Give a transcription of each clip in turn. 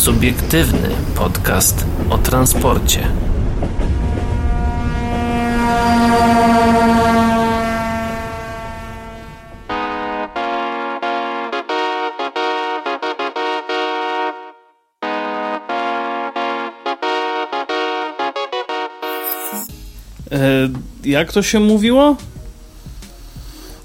Subiektywny podcast o transporcie. E, jak to się mówiło?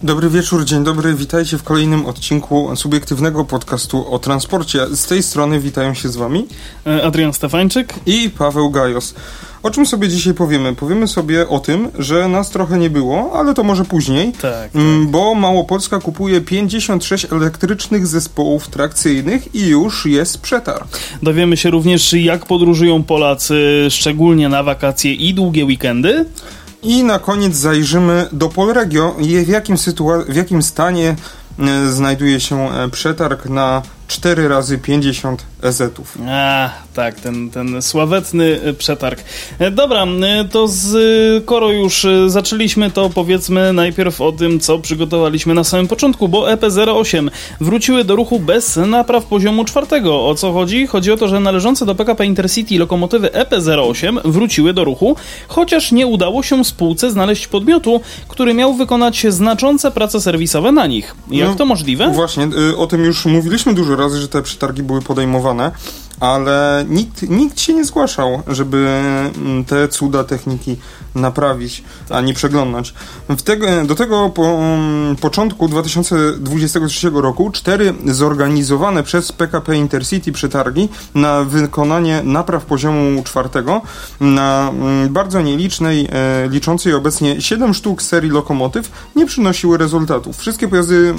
Dobry wieczór, dzień dobry, witajcie w kolejnym odcinku subiektywnego podcastu o transporcie. Z tej strony witają się z wami E, Adrian Stefańczyk. i Paweł Gajos. O czym sobie dzisiaj powiemy? Powiemy sobie o tym, że nas trochę nie było, ale to może później. Tak. Mm, Bo Małopolska kupuje 56 elektrycznych zespołów trakcyjnych i już jest przetarg. Dowiemy się również, jak podróżują Polacy, szczególnie na wakacje i długie weekendy. I na koniec zajrzymy do Polregio i w jakim, sytua- w jakim stanie e, znajduje się e, przetarg na 4 razy 50 EZ-ów. A, tak, ten, ten sławetny e, przetarg. E, Dobra, e, to skoro już e, zaczęliśmy, to powiedzmy najpierw o tym, co przygotowaliśmy na samym początku, bo E EP08 wróciły do ruchu bez napraw poziomu czwartego. O co chodzi? Chodzi o to, że należące do PKP Intercity lokomotywy E EP08 wróciły do ruchu, chociaż nie udało się spółce znaleźć podmiotu, który miał wykonać znaczące prace serwisowe na nich. Jak No, to możliwe? Właśnie, y, o tym już mówiliśmy dużo razy, że te przetargi były podejmowane, 呢 ale nikt, nikt się nie zgłaszał, żeby mm, te cuda techniki naprawić, ani przeglądać. W tego, do tego po, mm, początku 2023 roku cztery zorganizowane przez PKP Intercity przetargi na wykonanie napraw poziomu czwartego na mm, bardzo nielicznej, e, liczącej obecnie 7 sztuk serii lokomotyw nie przynosiły rezultatów. Wszystkie pojazdy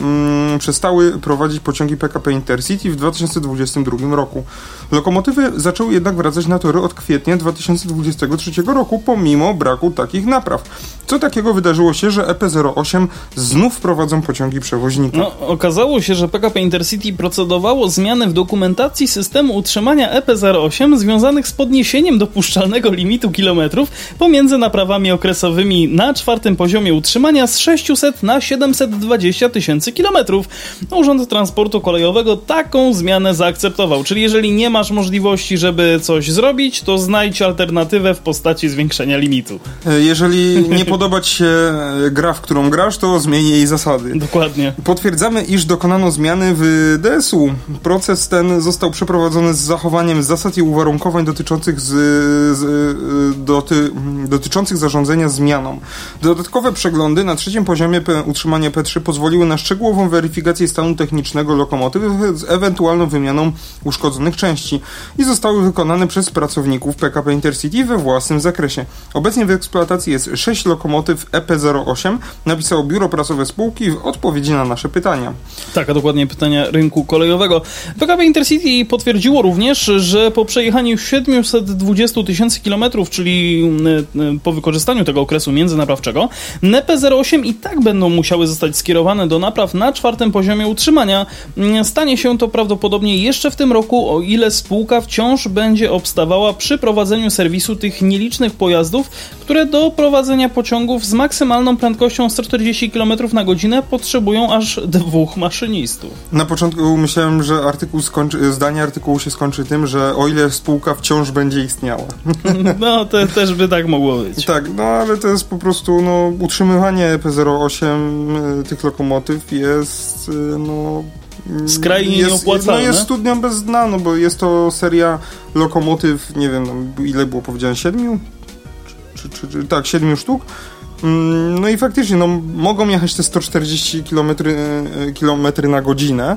przestały prowadzić pociągi PKP Intercity w 2022 roku. Lokomotywy zaczęły jednak wracać na tory od kwietnia 2023 roku, pomimo braku takich napraw. Co takiego wydarzyło się, że EP08 znów prowadzą pociągi przewoźnika? No, okazało się, że PKP Intercity procedowało zmiany w dokumentacji systemu utrzymania EP08 związanych z podniesieniem dopuszczalnego limitu kilometrów pomiędzy naprawami okresowymi na czwartym poziomie utrzymania z 600 na 720 tysięcy kilometrów. No, Urząd Transportu Kolejowego taką zmianę zaakceptował, czyli jeżeli nie masz możliwości, żeby coś zrobić, to znajdź alternatywę w postaci zwiększenia limitu. E, Jeżeli nie podoba Ci się e, gra, w którą grasz, to zmień jej zasady. Dokładnie. Potwierdzamy, iż dokonano zmiany w DSU. Proces ten został przeprowadzony z zachowaniem zasad i uwarunkowań dotyczących, z, z, y, doty, dotyczących zarządzania zmianą. Dodatkowe przeglądy na trzecim poziomie P, utrzymania P3 pozwoliły na szczegółową weryfikację stanu technicznego lokomotywy z ewentualną wymianą uszkodzonych części i zostały wykonane przez pracowników PKP Intercity we własnym zakresie. Obecnie w eksploatacji jest 6 lokomotyw EP08, napisało biuro prasowe spółki w odpowiedzi na nasze pytania. Tak, a dokładnie pytania rynku kolejowego. PKP Intercity potwierdziło również, że po przejechaniu 720 tysięcy kilometrów, czyli y, y, po wykorzystaniu tego okresu międzynaprawczego, NEP08 i tak będą musiały zostać skierowane do napraw na czwartym poziomie utrzymania. Y, Stanie się to prawdopodobnie jeszcze w tym roku, o ile spółka wciąż będzie obstawała przy prowadzeniu serwisu tych nielicznych pojazdów, które do prowadzenia pociągów z maksymalną prędkością 140 km na godzinę potrzebują aż dwóch maszynistów. Na początku myślałem, że artykuł skończy, zdanie artykułu się skończy tym, że o ile spółka wciąż będzie istniała. No, to też by tak mogło być. tak, no ale to jest po prostu, no, utrzymywanie EP08 y, tych lokomotyw jest, y, no... y, Skrajnie jest, nieopłacalne. No jest studnią bez dna, no bo jest to seria lokomotyw, nie wiem, no, ile było powiedziane, siedmiu? Czy, czy, czy, tak, siedmiu sztuk. Mm, No i faktycznie, no, mogą jechać te 140 km, kilometry na godzinę,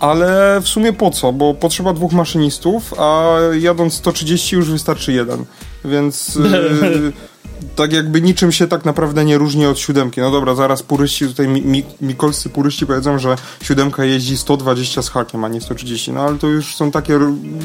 ale w sumie po co? Bo potrzeba dwóch maszynistów, a jadąc 130 już wystarczy jeden. Więc yy, tak jakby niczym się tak naprawdę nie różni od siódemki. No dobra, zaraz puryści, tutaj mi, mi, mikolscy puryści powiedzą, że siódemka jeździ 120 z hakiem, a nie 130. No ale to już są takie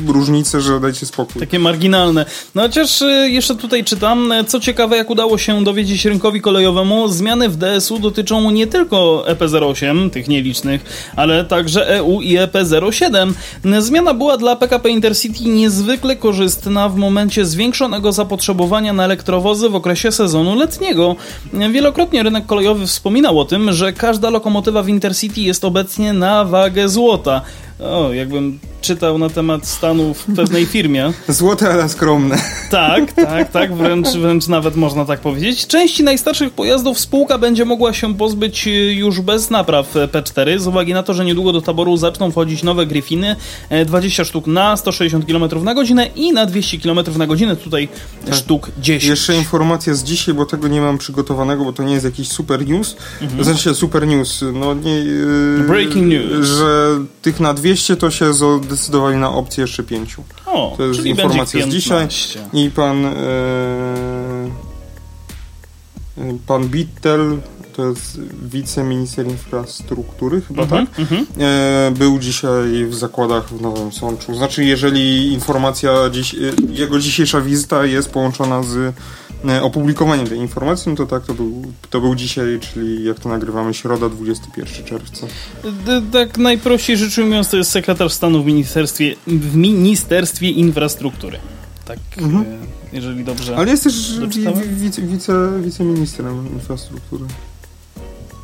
różnice, że dajcie spokój. Takie marginalne. No chociaż y, jeszcze tutaj czytam, y, co ciekawe, jak udało się dowiedzieć rynkowi kolejowemu, zmiany w DSU dotyczą nie tylko EP08, tych nielicznych, ale także EU i EP07. Y, Zmiana była dla PKP Intercity niezwykle korzystna w momencie zwiększonego zapotrzebowania na elektrowozy w okresie sezonu letniego. Wielokrotnie rynek kolejowy wspominał o tym, że każda lokomotywa w Intercity jest obecnie na wagę złota. O, jakbym czytał na temat stanu w pewnej firmie. Złote, ale skromne. Tak, tak, tak, wręcz, wręcz nawet można tak powiedzieć. Części najstarszych pojazdów spółka będzie mogła się pozbyć już bez napraw P4, z uwagi na to, że niedługo do taboru zaczną wchodzić nowe Griffiny, 20 sztuk na 160 km na godzinę i na 200 km na godzinę, tutaj tak. sztuk 10. Jeszcze informacja z dzisiaj, bo tego nie mam przygotowanego, bo to nie jest jakiś super news, mhm. w sensie super news, no nie... Yy, Breaking news. Że tych na 200 to się zdecydowali na opcję jeszcze 5. O, to jest informacja z dzisiaj i pan e, e, pan Bittel to jest wiceminister infrastruktury, chyba mm -hmm, tak? Mm -hmm. E, był dzisiaj w zakładach w Nowym Sączu. Znaczy, jeżeli informacja, dziś, e, jego dzisiejsza wizyta jest połączona z opublikowaniem tej informacji, no to tak, to był, to był dzisiaj, czyli jak to nagrywamy, środa, 21 czerwca. Tak najprościej rzecz ujmując, to jest sekretarz stanu w Ministerstwie, w ministerstwie Infrastruktury. Tak, mhm. jeżeli dobrze. Ale jest też wice, wice, wiceministrem infrastruktury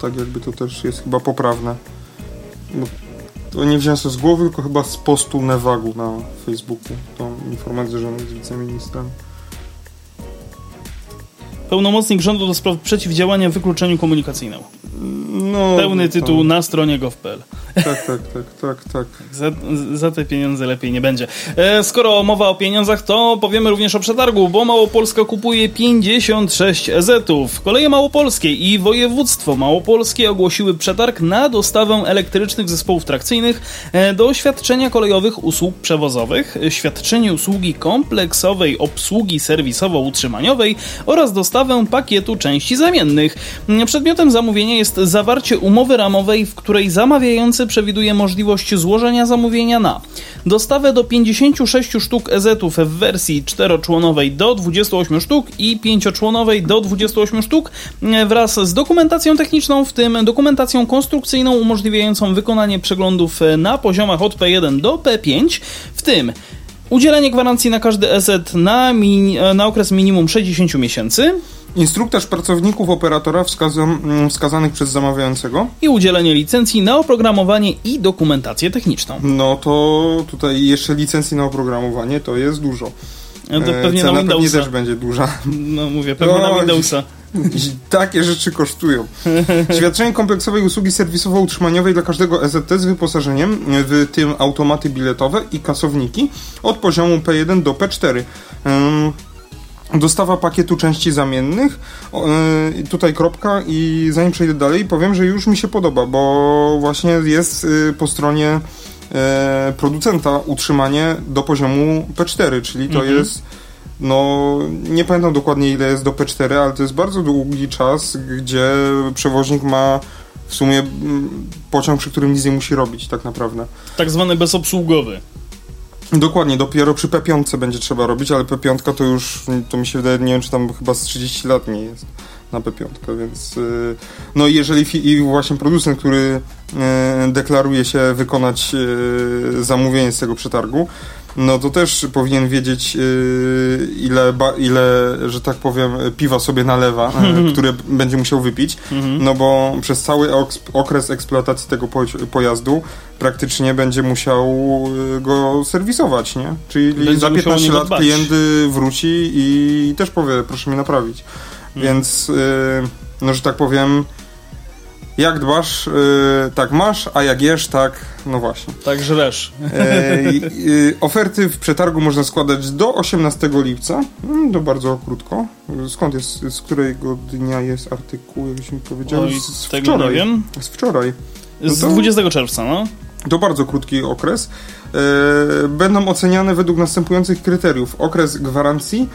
tak jakby to też jest chyba poprawne. No, to nie wziąłem sobie z głowy, tylko chyba z postu Nevagu na Facebooku, tą informację, że on jest wiceministrem. Pełnomocnik rządu do spraw przeciwdziałania wykluczeniu komunikacyjnemu. No, Pełny tytuł tam. na stronie gov.pl. Tak, tak, tak, tak, tak. Za, za, te pieniądze lepiej nie będzie. E, skoro mowa o pieniądzach, to powiemy również o przetargu, bo Małopolska kupuje 56 EZ-ów. Koleje Małopolskie i województwo małopolskie ogłosiły przetarg na dostawę elektrycznych zespołów trakcyjnych e, do świadczenia kolejowych usług przewozowych, świadczenie usługi kompleksowej obsługi serwisowo-utrzymaniowej oraz dostawę pakietu części zamiennych. Przedmiotem zamówienia jest zawarcie umowy ramowej, w której zamawiający przewiduje możliwość złożenia zamówienia na dostawę do 56 sztuk EZ-ów w wersji czteroczłonowej do 28 sztuk i pięcioczłonowej do 28 sztuk wraz z dokumentacją techniczną, w tym dokumentacją konstrukcyjną umożliwiającą wykonanie przeglądów na poziomach od P1 do P5, w tym udzielenie gwarancji na każdy EZ na, na okres minimum 60 miesięcy, Instruktaż pracowników operatora mm, wskazanych przez zamawiającego. I udzielenie licencji na oprogramowanie i dokumentację techniczną. No to tutaj jeszcze licencji na oprogramowanie to jest dużo. No to pewnie Cena na Windowsa. pewnie też będzie duża. No mówię, pewnie no, na Windowsa. Takie rzeczy kosztują. Świadczenie kompleksowej usługi serwisowo-utrzymaniowej dla każdego EZT z wyposażeniem, w tym automaty biletowe i kasowniki od poziomu P1 do P4. Dostawa pakietu części zamiennych. Yy, tutaj kropka i zanim przejdę dalej, powiem, że już mi się podoba, bo właśnie jest yy, po stronie yy, producenta utrzymanie do poziomu P4, czyli to mhm. jest no, nie pamiętam dokładnie ile jest do P4, ale to jest bardzo długi czas, gdzie przewoźnik ma w sumie mm, pociąg, przy którym nic nie musi robić tak naprawdę. Tak zwany bezobsługowy. Dokładnie, dopiero przy P5 będzie trzeba robić, ale P5 to już, to mi się wydaje, nie wiem, czy tam chyba z 30 lat nie jest na P5, więc yy, no jeżeli i właśnie producent, który yy, deklaruje się wykonać yy, zamówienie z tego przetargu, no to też powinien wiedzieć, yy, ile, ile, że tak powiem, piwa sobie nalewa, yy, które będzie musiał wypić, mhm. no bo przez cały okres eksploatacji tego pojazdu praktycznie będzie musiał yy, go serwisować, nie? Czyli będzie za 15 lat dbać. klient wróci i też powie, proszę mnie naprawić. Mhm. Więc, yy, no że tak powiem, jak dbasz, yy, tak masz, a jak jesz, tak, no właśnie. Tak żresz. Yy, yy, oferty w przetargu można składać do 18 lipca. Mm, to bardzo krótko. Skąd jest, z którego dnia jest artykuł, jakbyś mi powiedział? z, z wczoraj. Nie wiem. Z wczoraj. No z 20 czerwca, no. To bardzo krótki okres. E, będą oceniane według następujących kryteriów. Okres gwarancji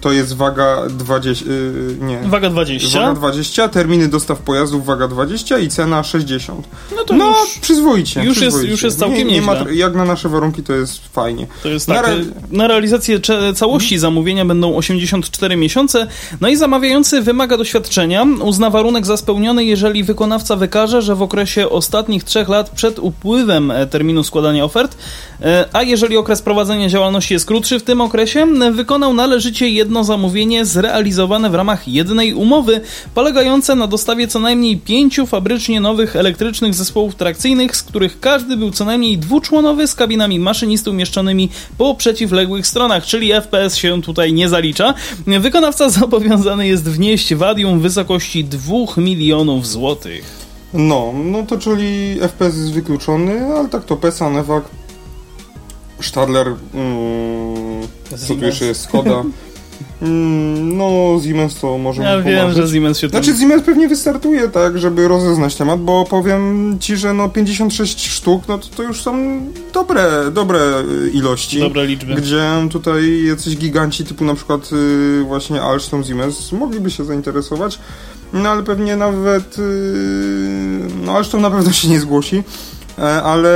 to jest waga 20, e, nie. Waga 20. Waga 20, terminy dostaw pojazdów waga 20 i cena 60. No to no, już, przyzwoicie. Już, przyzwoicie. Jest, już jest całkiem nie, nie ma, Jak na nasze warunki to jest fajnie. To jest tak, na, re... na realizację całości hmm. zamówienia będą 84 miesiące, no i zamawiający wymaga doświadczenia, uzna warunek za spełniony, jeżeli wykonawca wykaże, że w okresie ostatnich trzech lat przed upływem e, terminu składania ofert, e, a jeżeli okres prowadzenia działalności jest krótszy w tym okresie, e, wykonał należycie jedno zamówienie zrealizowane w ramach jednej umowy, polegające na dostawie co najmniej pięciu fabrycznie nowych elektrycznych zespołów trakcyjnych, z których każdy był co najmniej dwuczłonowy z kabinami maszynisty umieszczonymi po przeciwległych stronach, czyli FPS się tutaj nie zalicza. Wykonawca zobowiązany jest wnieść wadium w wysokości 2 milionów złotych. No, no to czyli FPS jest wykluczony, ale tak to PESA, Nevak, Stadler, mm, co tu jeszcze jest, Skoda. Mm, no, Siemens to może Ja wiem, pomarzyć. że Siemens się. Znaczy Siemens pewnie wystartuje, tak, żeby rozeznać temat, bo powiem ci, że no 56 sztuk, no to, to już są dobre, dobre y, ilości. Dobre liczby. Gdzie tutaj jacyś giganci typu na przykład y, właśnie Alstom, Siemens mogliby się zainteresować, no ale pewnie nawet y, no Alstom na pewno się nie zgłosi. e, Ale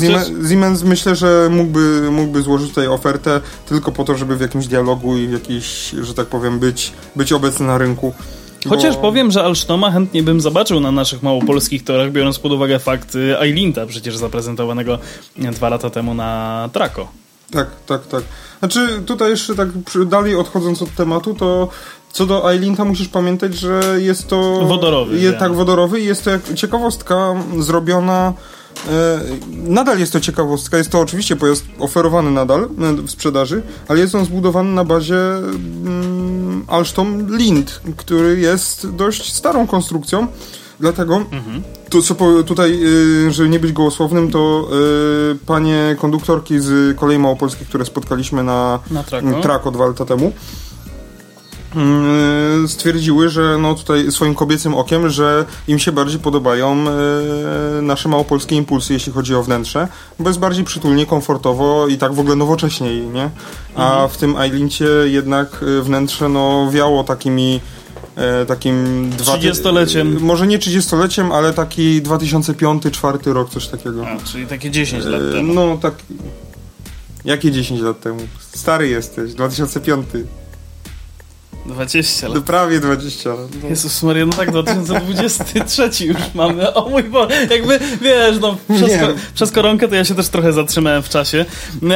Siemens, Siemens myślę, że mógłby, mógłby złożyć tutaj ofertę tylko po to, żeby w jakimś dialogu i w jakiś, że tak powiem, być, być obecny na rynku. Chociaż Bo- powiem, że Alstoma chętnie bym zobaczył na naszych małopolskich torach, biorąc pod uwagę fakt y, Eilinta, przecież zaprezentowanego dwa lata temu na Traco. Tak, tak, tak. Znaczy tutaj jeszcze tak dalej odchodząc od tematu, to co do Eilinta musisz pamiętać, że jest to... Wodorowy, Je, tak, wodorowy i jest to jak ciekawostka zrobiona... E, nadal jest to ciekawostka, jest to oczywiście pojazd oferowany nadal e, w sprzedaży, ale jest on zbudowany na bazie mm, Alstom Lind, który jest dość starą konstrukcją, dlatego to co tutaj, y, żeby nie być gołosłownym, to y, panie konduktorki z kolei małopolskich, które spotkaliśmy na Na dwa lata temu, stwierdziły, że no tutaj swoim kobiecym okiem, że im się bardziej podobają y, nasze małopolskie impulsy, jeśli chodzi o wnętrze, bo jest bardziej przytulnie, komfortowo i tak w ogóle nowocześniej, nie? A Mhm. w tym Eilincie jednak y, wnętrze no wiało takimi e, takim... dwa- 30-leciem. e, Może nie 30-leciem, ale taki 2005-2004 rok, coś takiego. A, czyli takie 10 lat E, temu. No tak... Jakie 10 lat temu? Stary jesteś, 2005. 20 lat. No prawie 20 lat. No. Jezus Maria, no tak, 2023 już mamy. O mój Boże, jakby, wiesz, no, przez, ko- przez koronkę to ja się też trochę zatrzymałem w czasie.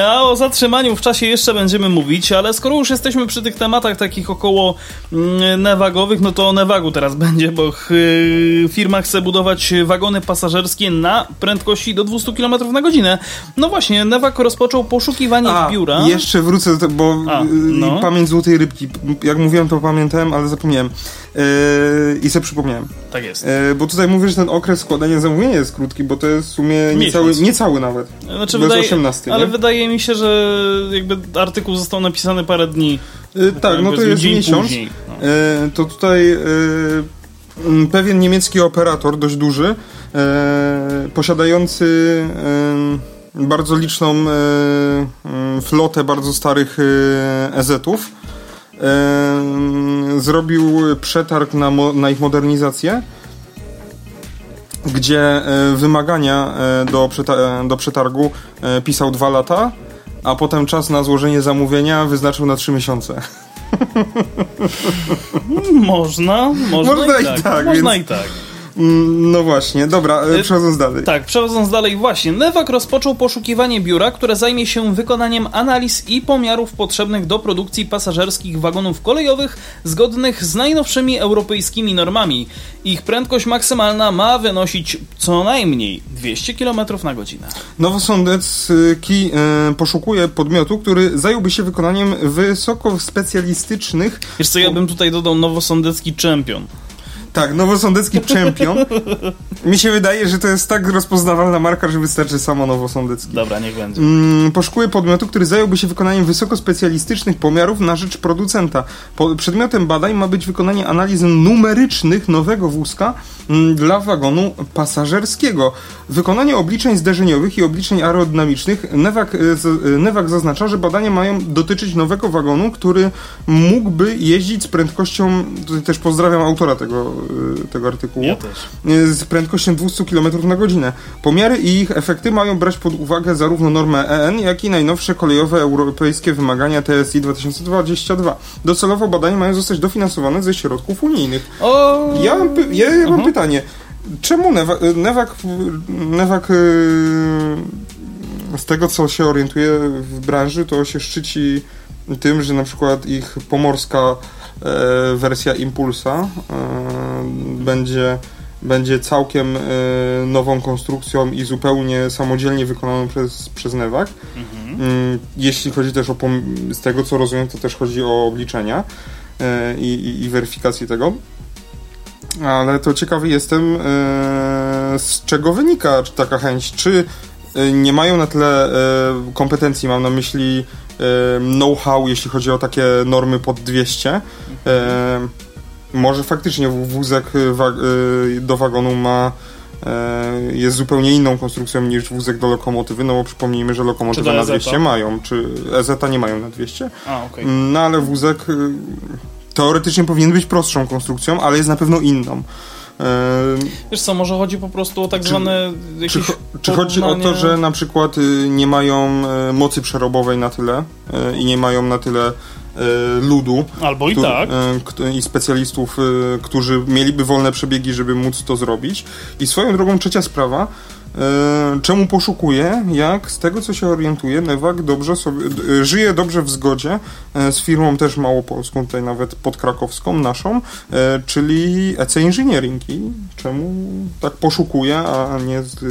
A o zatrzymaniu w czasie jeszcze będziemy mówić, ale skoro już jesteśmy przy tych tematach takich około mm, newagowych, no to o newagu teraz będzie, bo firma chce budować wagony pasażerskie na prędkości do 200 km na godzinę. No właśnie, Newag rozpoczął poszukiwanie A, biura. jeszcze wrócę do tego, bo A, y, no. pamięć złotej rybki. Jak mówiłem, to pamiętałem, ale zapomniałem. Yy, I sobie przypomniałem. Tak jest. Yy, bo tutaj mówię, że ten okres składania zamówienia jest krótki, bo to jest w sumie niecały, niecały nawet. Znaczy, wydaje, 18, ale nie? wydaje mi się, że jakby artykuł został napisany parę dni. Yy, tak, no to jest miesiąc. Później. No. E, to tutaj e, m, pewien niemiecki operator, dość duży, e, posiadający bardzo liczną flotę bardzo starych EZ-ów, e, zrobił przetarg na, mo, na ich modernizację, gdzie e, wymagania e, do, przeta- do przetargu e, pisał dwa lata, a potem czas na złożenie zamówienia wyznaczył na trzy miesiące. Można, można, Można i i tak. tak, można więc- i tak. Mm, No właśnie, dobra, Y, przechodząc dalej. Tak, przechodząc dalej, właśnie, Newak rozpoczął poszukiwanie biura, które zajmie się wykonaniem analiz i pomiarów potrzebnych do produkcji pasażerskich wagonów kolejowych zgodnych z najnowszymi europejskimi normami. Ich prędkość maksymalna ma wynosić co najmniej 200 km na godzinę. Nowosądecki e, poszukuje podmiotu, który zająłby się wykonaniem wysoko specjalistycznych Wiesz co, ja bym tutaj dodał nowosądecki czempion. Tak, nowosądecki champion. Mi się wydaje, że to jest tak rozpoznawalna marka, że wystarczy samo nowosądecki. Dobra, niech będzie. Mm, podmiotu, który zająłby się wykonaniem wysokospecjalistycznych pomiarów na rzecz producenta. Po, przedmiotem badań ma być wykonanie analiz numerycznych nowego wózka mm, dla wagonu pasażerskiego. Wykonanie obliczeń zderzeniowych i obliczeń aerodynamicznych. Newak, e, z- e, Newak zaznacza, że badania mają dotyczyć nowego wagonu, który mógłby jeździć z prędkością, tutaj też pozdrawiam autora tego, tego artykułu, Ja też. z prędkością 200 km na godzinę. Pomiary i ich efekty mają brać pod uwagę zarówno normę EN, jak i najnowsze kolejowe europejskie wymagania TSI 2022. Docelowo badania mają zostać dofinansowane ze środków unijnych. O, Ja mam, py- ja mam pytanie. Czemu Newak, Newak, Newak y, z tego co się orientuje w branży, to się szczyci tym, że na przykład ich pomorska wersja Impulsa e, będzie, będzie całkiem e, nową konstrukcją i zupełnie samodzielnie wykonaną przez, przez Newak. Mm, Jeśli chodzi też o, z tego co rozumiem, to też chodzi o obliczenia e, i, i, i weryfikację tego. Ale to ciekawy jestem, e, z czego wynika taka chęć. Czy e, nie mają na tyle e, kompetencji, mam na myśli e, know-how, jeśli chodzi o takie normy pod 200. E, może faktycznie wózek wa- e, do wagonu ma e, jest zupełnie inną konstrukcją niż wózek do lokomotywy, no bo przypomnijmy, że lokomotywy na EZ-a? 200 mają, czy EZ nie mają na 200. A, okej. No ale wózek y, teoretycznie powinien być prostszą konstrukcją, ale jest na pewno inną. E, Wiesz co, może chodzi po prostu o tak Czy- zwane Czy, cho- czy chodzi o to, że na przykład y, nie mają e, mocy przerobowej na tyle e, i nie mają na tyle ludu Albo i tak. e, i specjalistów, e, którzy mieliby wolne przebiegi, żeby móc to zrobić. I swoją drogą trzecia sprawa, e, czemu poszukuje, jak z tego co się orientuje, Newak dobrze sobie, e, żyje dobrze w zgodzie e, z firmą też małopolską, tutaj nawet podkrakowską, naszą, e, czyli EC Engineering. I czemu tak poszukuje, a nie z...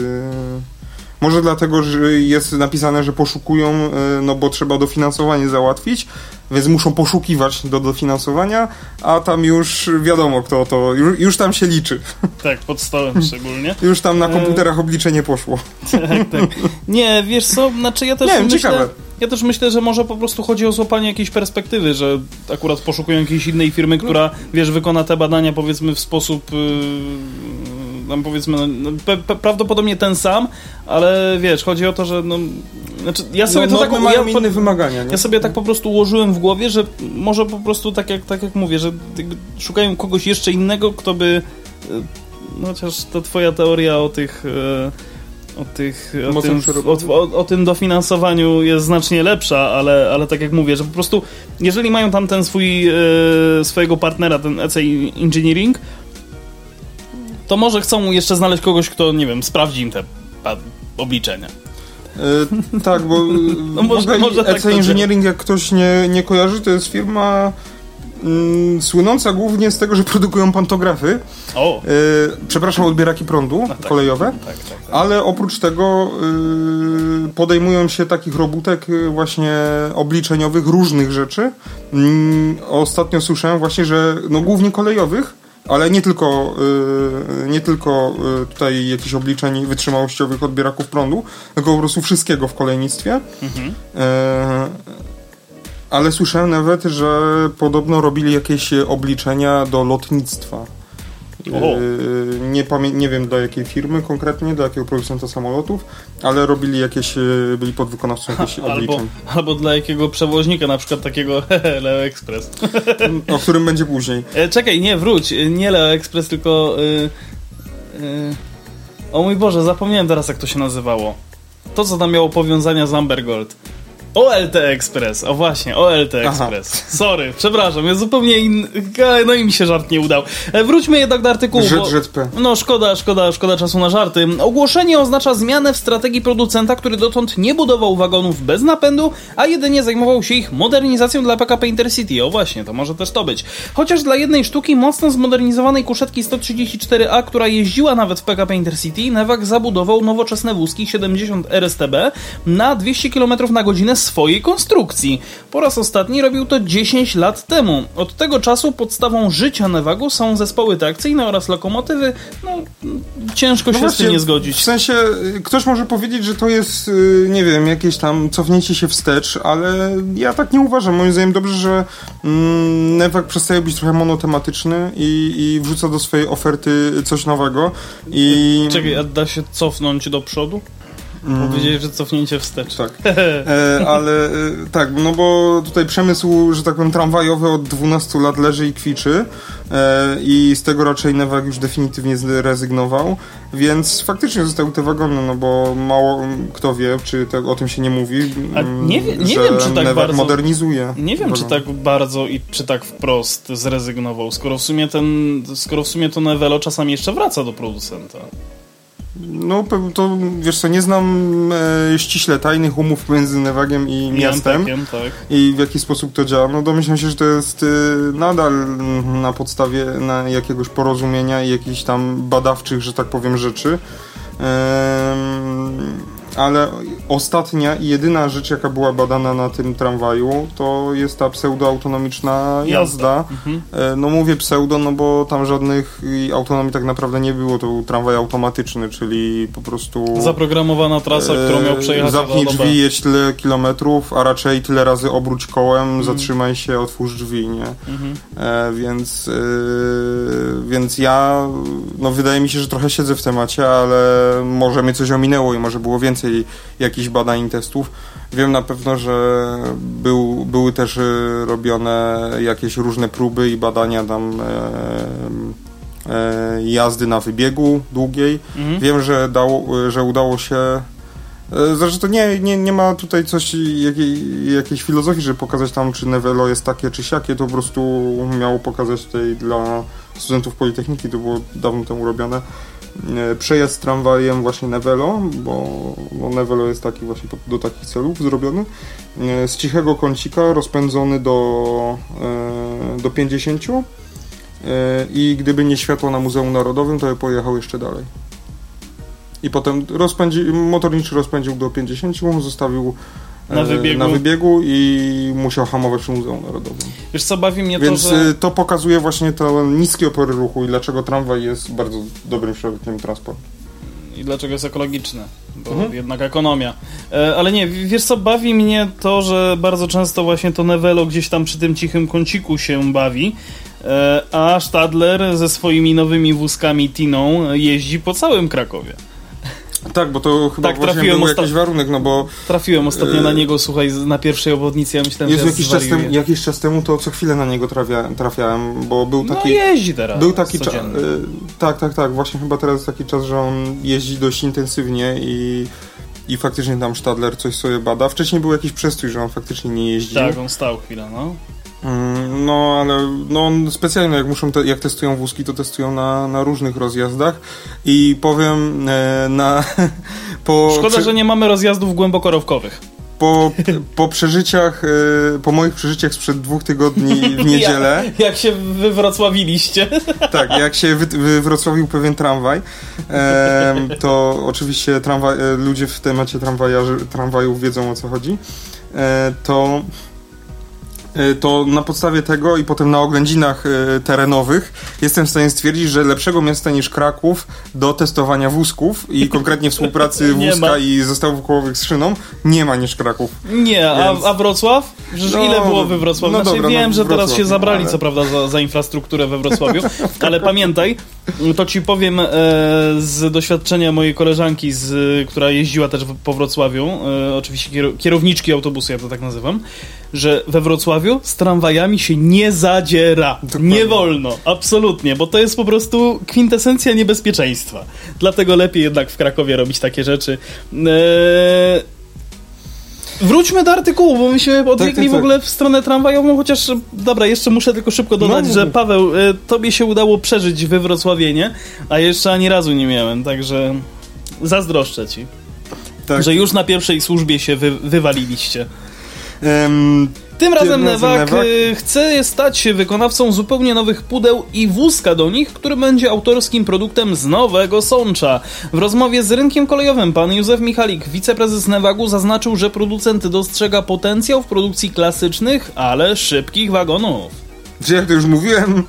Może dlatego, że jest napisane, że poszukują, e, no bo trzeba dofinansowanie załatwić, więc muszą poszukiwać do dofinansowania, a tam już wiadomo kto to, już, już tam się liczy. Tak, pod stołem szczególnie. Już tam na E, komputerach obliczenie poszło. tak, tak. Nie, wiesz co, znaczy ja też Nie wiem, myślę, ciekawe. ja też myślę, że może po prostu chodzi o złapanie jakiejś perspektywy, że akurat poszukują jakiejś innej firmy, która, wiesz, wykona te badania powiedzmy w sposób yy, tam powiedzmy, no, no, pe, prawdopodobnie ten sam, ale wiesz, chodzi o to, że no, znaczy ja sobie to tak No, mają ja, inne wymagania, nie? ja sobie tak po prostu ułożyłem w głowie, że może po prostu tak jak, tak jak mówię, że szukają kogoś jeszcze innego, kto by. e, No chociaż to twoja teoria o tych. e, O, tych, o, tym, o, o, o tym dofinansowaniu jest znacznie lepsza, ale, ale tak jak mówię, że po prostu jeżeli mają tam ten swój e, swojego partnera, ten EC Engineering, to może chcą jeszcze znaleźć kogoś, kto, nie wiem, sprawdzi im te obliczenia. E, tak, bo No może- może tak EC to Engineering, jak ktoś nie, nie kojarzy, to jest firma mm, słynąca głównie z tego, że produkują pantografy. O! E, przepraszam, odbieraki prądu tak. kolejowe. Tak, tak, tak. Ale oprócz tego podejmują się takich robótek właśnie obliczeniowych, różnych rzeczy. Mm, ostatnio słyszałem właśnie, że no głównie kolejowych, ale nie tylko, y, nie tylko y, tutaj jakichś obliczeń wytrzymałościowych odbieraków prądu, tylko po prostu wszystkiego w kolejnictwie. Mhm. E, ale słyszałem nawet, że podobno robili jakieś obliczenia do lotnictwa. E, Nie, nie wiem do jakiej firmy konkretnie, do jakiego producenta samolotów, ale robili jakieś, e, byli podwykonawcą jakichś Albo, obliczeń, albo dla jakiego przewoźnika, na przykład takiego Leo Express. o którym będzie później. E, czekaj, nie, wróć. E, Nie Leo Express, tylko... Y, y, o mój Boże, zapomniałem teraz jak to się nazywało. To, co tam miało powiązania z Amber Gold. OLT Express, o właśnie, OLT Aha. Express. Sorry, przepraszam, jest zupełnie inny. No i mi się żart nie udał. E, Wróćmy jednak do artykułu. bo- ZZP. no szkoda, szkoda, szkoda czasu na żarty. Ogłoszenie oznacza zmianę w strategii producenta, który dotąd nie budował wagonów bez napędu, a jedynie zajmował się ich modernizacją dla PKP Intercity. O właśnie, to może też to być. Chociaż dla jednej sztuki mocno zmodernizowanej kuszetki 134A, która jeździła nawet w PKP Intercity, Newak zabudował nowoczesne wózki 70 RSTB na 200 km na godzinę swojej konstrukcji. Po raz ostatni robił to 10 lat temu. Od tego czasu podstawą życia Newagu są zespoły trakcyjne oraz lokomotywy. No, ciężko się z No właśnie, tym nie zgodzić. W sensie, y, ktoś może powiedzieć, że to jest, y, nie wiem, jakieś tam cofnięcie się wstecz, ale ja tak nie uważam. Moim zdaniem dobrze, że mm, przestaje być trochę monotematyczny i, i wrzuca do swojej oferty coś nowego. I Czekaj, a da się cofnąć do przodu? Mm. Powiedzieli, że cofnięcie wstecz. Tak. E, ale e, tak, no bo tutaj przemysł, że tak powiem, tramwajowy od 12 lat leży i kwiczy e, i z tego raczej Newak już definitywnie zrezygnował, więc faktycznie zostały te wagony, no bo mało kto wie, czy te, o tym się nie mówi, A nie wie- nie że wiem, czy tak Newak bardzo- modernizuje. Nie wiem, czy tak bardzo i czy tak wprost zrezygnował, skoro w sumie ten, skoro w sumie to Nevelo czasami jeszcze wraca do producenta. No to wiesz co, nie znam e, ściśle tajnych umów między Newagiem i miastem. Tak. i w jaki sposób to działa. No domyślam się, że to jest y, nadal na podstawie na jakiegoś porozumienia i jakichś tam badawczych, że tak powiem, rzeczy. Ym, ale ostatnia i jedyna rzecz, jaka była badana na tym tramwaju, to jest ta pseudoautonomiczna jazda. Mhm. E, No mówię pseudo, no bo tam żadnych autonomii tak naprawdę nie było. To był tramwaj automatyczny, czyli po prostu... Zaprogramowana trasa, którą miał E, przejechać Zamknij drzwi, jedź tyle kilometrów, a raczej tyle razy obróć kołem, Mhm. zatrzymaj się, otwórz drzwi, nie? Mhm. E, więc, e, więc ja, no wydaje mi się, że trochę siedzę w temacie, ale może mnie coś ominęło i może było więcej jakichś badań i testów. Wiem na pewno, że był, były też e, robione jakieś różne próby i badania tam e, e, jazdy na wybiegu długiej. Mhm. Wiem, że, dało, że udało się. e, Zresztą to nie, nie, nie ma tutaj coś, jakiej, jakiejś filozofii, żeby pokazać tam, czy Nevelo jest takie, czy siakie. To po prostu miało pokazać tutaj dla studentów Politechniki, to było dawno temu robione. E, Przejazd tramwajem właśnie Nevelo, bo, bo Nevelo jest taki właśnie do takich celów zrobiony. e, Z cichego kącika rozpędzony do, e, do 50 e, i gdyby nie światło na Muzeum Narodowym, to by pojechał jeszcze dalej. I potem rozpędzi, motorniczy rozpędził do 50, zostawił Na wybiegu. na wybiegu i musiał hamować przy Muzeum Narodowym. Wiesz co, bawi mnie Więc to, że... y, to pokazuje właśnie ten niski opór ruchu i dlaczego tramwaj jest bardzo dobrym środkiem transportu. i dlaczego jest ekologiczne, bo Mhm. jednak ekonomia. E, ale nie, w- wiesz co, bawi mnie to, że bardzo często właśnie to Nevelo gdzieś tam przy tym cichym kąciku się bawi, e, a Stadler ze swoimi nowymi wózkami Tiną jeździ po całym Krakowie. Tak, bo to chyba Tak, właśnie był jakiś warunek, no bo Trafiłem ostatnio E, na niego, słuchaj, na pierwszej obwodnicy, ja myślałem, Jezu, że jakiś, ja czas temu, jakiś czas temu to co chwilę na niego trafia, trafiałem, bo był No taki... jeździ teraz. Był taki czas. codziennie. Tak, tak, tak. Właśnie chyba teraz jest taki czas, że on jeździ dość intensywnie i, i faktycznie tam Stadler coś sobie bada. Wcześniej był jakiś przestój, że on faktycznie nie jeździł. Tak, on stał chwilę, no. Mm, No, ale no, specjalnie jak muszą, te, jak testują wózki, to testują na, na różnych rozjazdach i powiem e, na... Po, Szkoda, prze- że nie mamy rozjazdów głębokorowkowych. po, po przeżyciach, e, po moich przeżyciach sprzed dwóch tygodni w niedzielę, Jak, jak się wywrocławiliście. tak, jak się wy, wywrocławił pewien tramwaj, to oczywiście tramwaj, e, ludzie w temacie tramwajów wiedzą o co chodzi, e, to to na podstawie tego i potem na oględzinach e, terenowych jestem w stanie stwierdzić, że lepszego miasta niż Kraków do testowania wózków i konkretnie współpracy wózka i zestawów kołowych z szyną nie ma niż Kraków. Nie, a, Więc- a Wrocław? Przecież No, ile było we Wrocławiu? no Znaczy, dobra, wiem, no, że teraz Wrocław, się zabrali, ale- co prawda, za, za infrastrukturę we Wrocławiu, ale pamiętaj, to ci powiem e, z doświadczenia mojej koleżanki, z, która jeździła też po Wrocławiu, e, oczywiście kier- kierowniczki autobusu, ja to tak nazywam, że we Wrocławiu z tramwajami się nie zadziera. Dokładnie. Nie wolno, absolutnie, bo to jest po prostu kwintesencja niebezpieczeństwa. Dlatego lepiej jednak w Krakowie robić takie rzeczy. Eee, Wróćmy do artykułu, bo myśmy odbiegli tak, w tak. ogóle w stronę tramwajową, chociaż dobra, jeszcze muszę tylko szybko dodać, No, że. Paweł, e, tobie się udało przeżyć we Wrocławienie, a jeszcze ani razu nie miałem, także zazdroszczę ci, Tak. że już na pierwszej służbie się wy, wywaliliście. Em, Tym razem Newak Newak. e, chce stać się wykonawcą zupełnie nowych pudeł i wózka do nich, który będzie autorskim produktem z Nowego Sącza. W rozmowie z rynkiem kolejowym pan Józef Michalik, wiceprezes Newagu, zaznaczył, że producent dostrzega potencjał w produkcji klasycznych, ale szybkich wagonów. Jak to już mówiłem,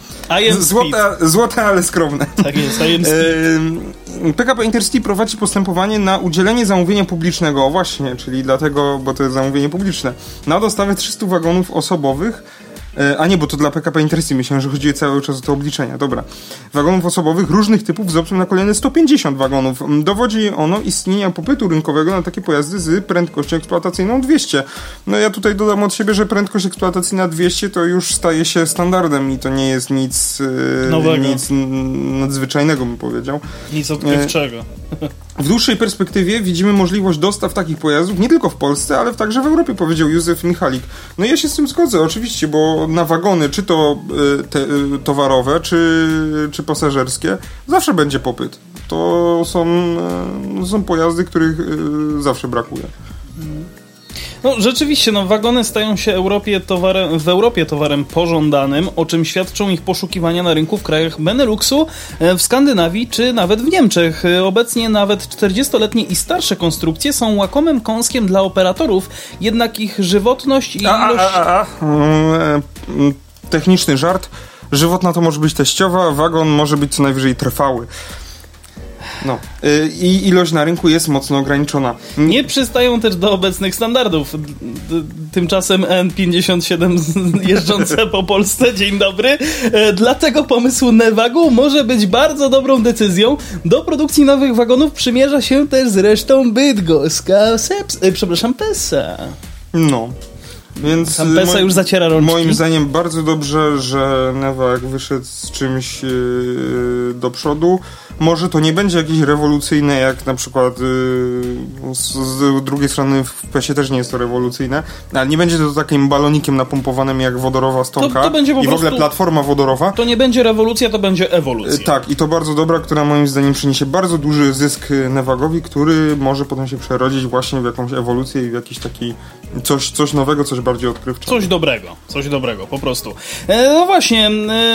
złote, złote, ale skromne. Tak jest, I am speed. PKP Intercity prowadzi postępowanie na udzielenie zamówienia publicznego, właśnie, czyli dlatego, bo to jest zamówienie publiczne, na dostawę 300 wagonów osobowych a nie, bo to dla PKP Intercity. Myślałem, że chodzi cały czas o te obliczenia. Dobra. Wagonów osobowych różnych typów z opcją na kolejne 150 wagonów. Dowodzi ono istnienia popytu rynkowego na takie pojazdy z prędkością eksploatacyjną 200. No ja tutaj dodam od siebie, że prędkość eksploatacyjna 200 to już staje się standardem i to nie jest nic, e, Nowego. nic nadzwyczajnego, bym powiedział. Nic odkrywczego. W dłuższej perspektywie widzimy możliwość dostaw takich pojazdów nie tylko w Polsce, ale także w Europie, powiedział Józef Michalik. No i ja się z tym zgodzę, oczywiście, bo na wagony, czy to y, te, y, towarowe, czy, czy pasażerskie, zawsze będzie popyt. To są, y, są pojazdy, których zawsze brakuje. No rzeczywiście, no wagony stają się Europie towarem, w Europie towarem pożądanym, o czym świadczą ich poszukiwania na rynku w krajach Beneluxu, e, w Skandynawii czy nawet w Niemczech. E, Obecnie nawet 40-letnie i starsze konstrukcje są łakomym kąskiem dla operatorów, jednak ich żywotność i ilość... a. Mm, mm, Techniczny żart. Żywotna to może być teściowa, wagon może być co najwyżej trwały. No. Y, I ilość na rynku jest mocno ograniczona. Nie przystają też do obecnych standardów. Tymczasem N57 z- jeżdżące po Polsce, dzień dobry. E, Dlatego pomysł Nevagu może być bardzo dobrą decyzją. Do produkcji nowych wagonów przymierza się też zresztą bydgoska, Seps, e, przepraszam, Pesa. No. Więc moim- już zaciera rączki. Moim zdaniem bardzo dobrze, że Newak wyszedł z czymś yy, do przodu. Może to nie będzie jakieś rewolucyjne, jak na przykład yy, z, z drugiej strony w PESie też nie jest to rewolucyjne, ale nie będzie to takim balonikiem napompowanym jak wodorowa stonka to będzie po i w ogóle platforma wodorowa. To nie będzie rewolucja, to będzie Yy, ewolucja. Tak, i to bardzo dobra, która moim zdaniem przyniesie bardzo duży zysk yy, Nevagowi, który może potem się przerodzić właśnie w jakąś ewolucję i w jakiś taki coś, coś nowego, coś bardziej odkrywczego. Coś dobrego, coś dobrego, po prostu. E, no właśnie,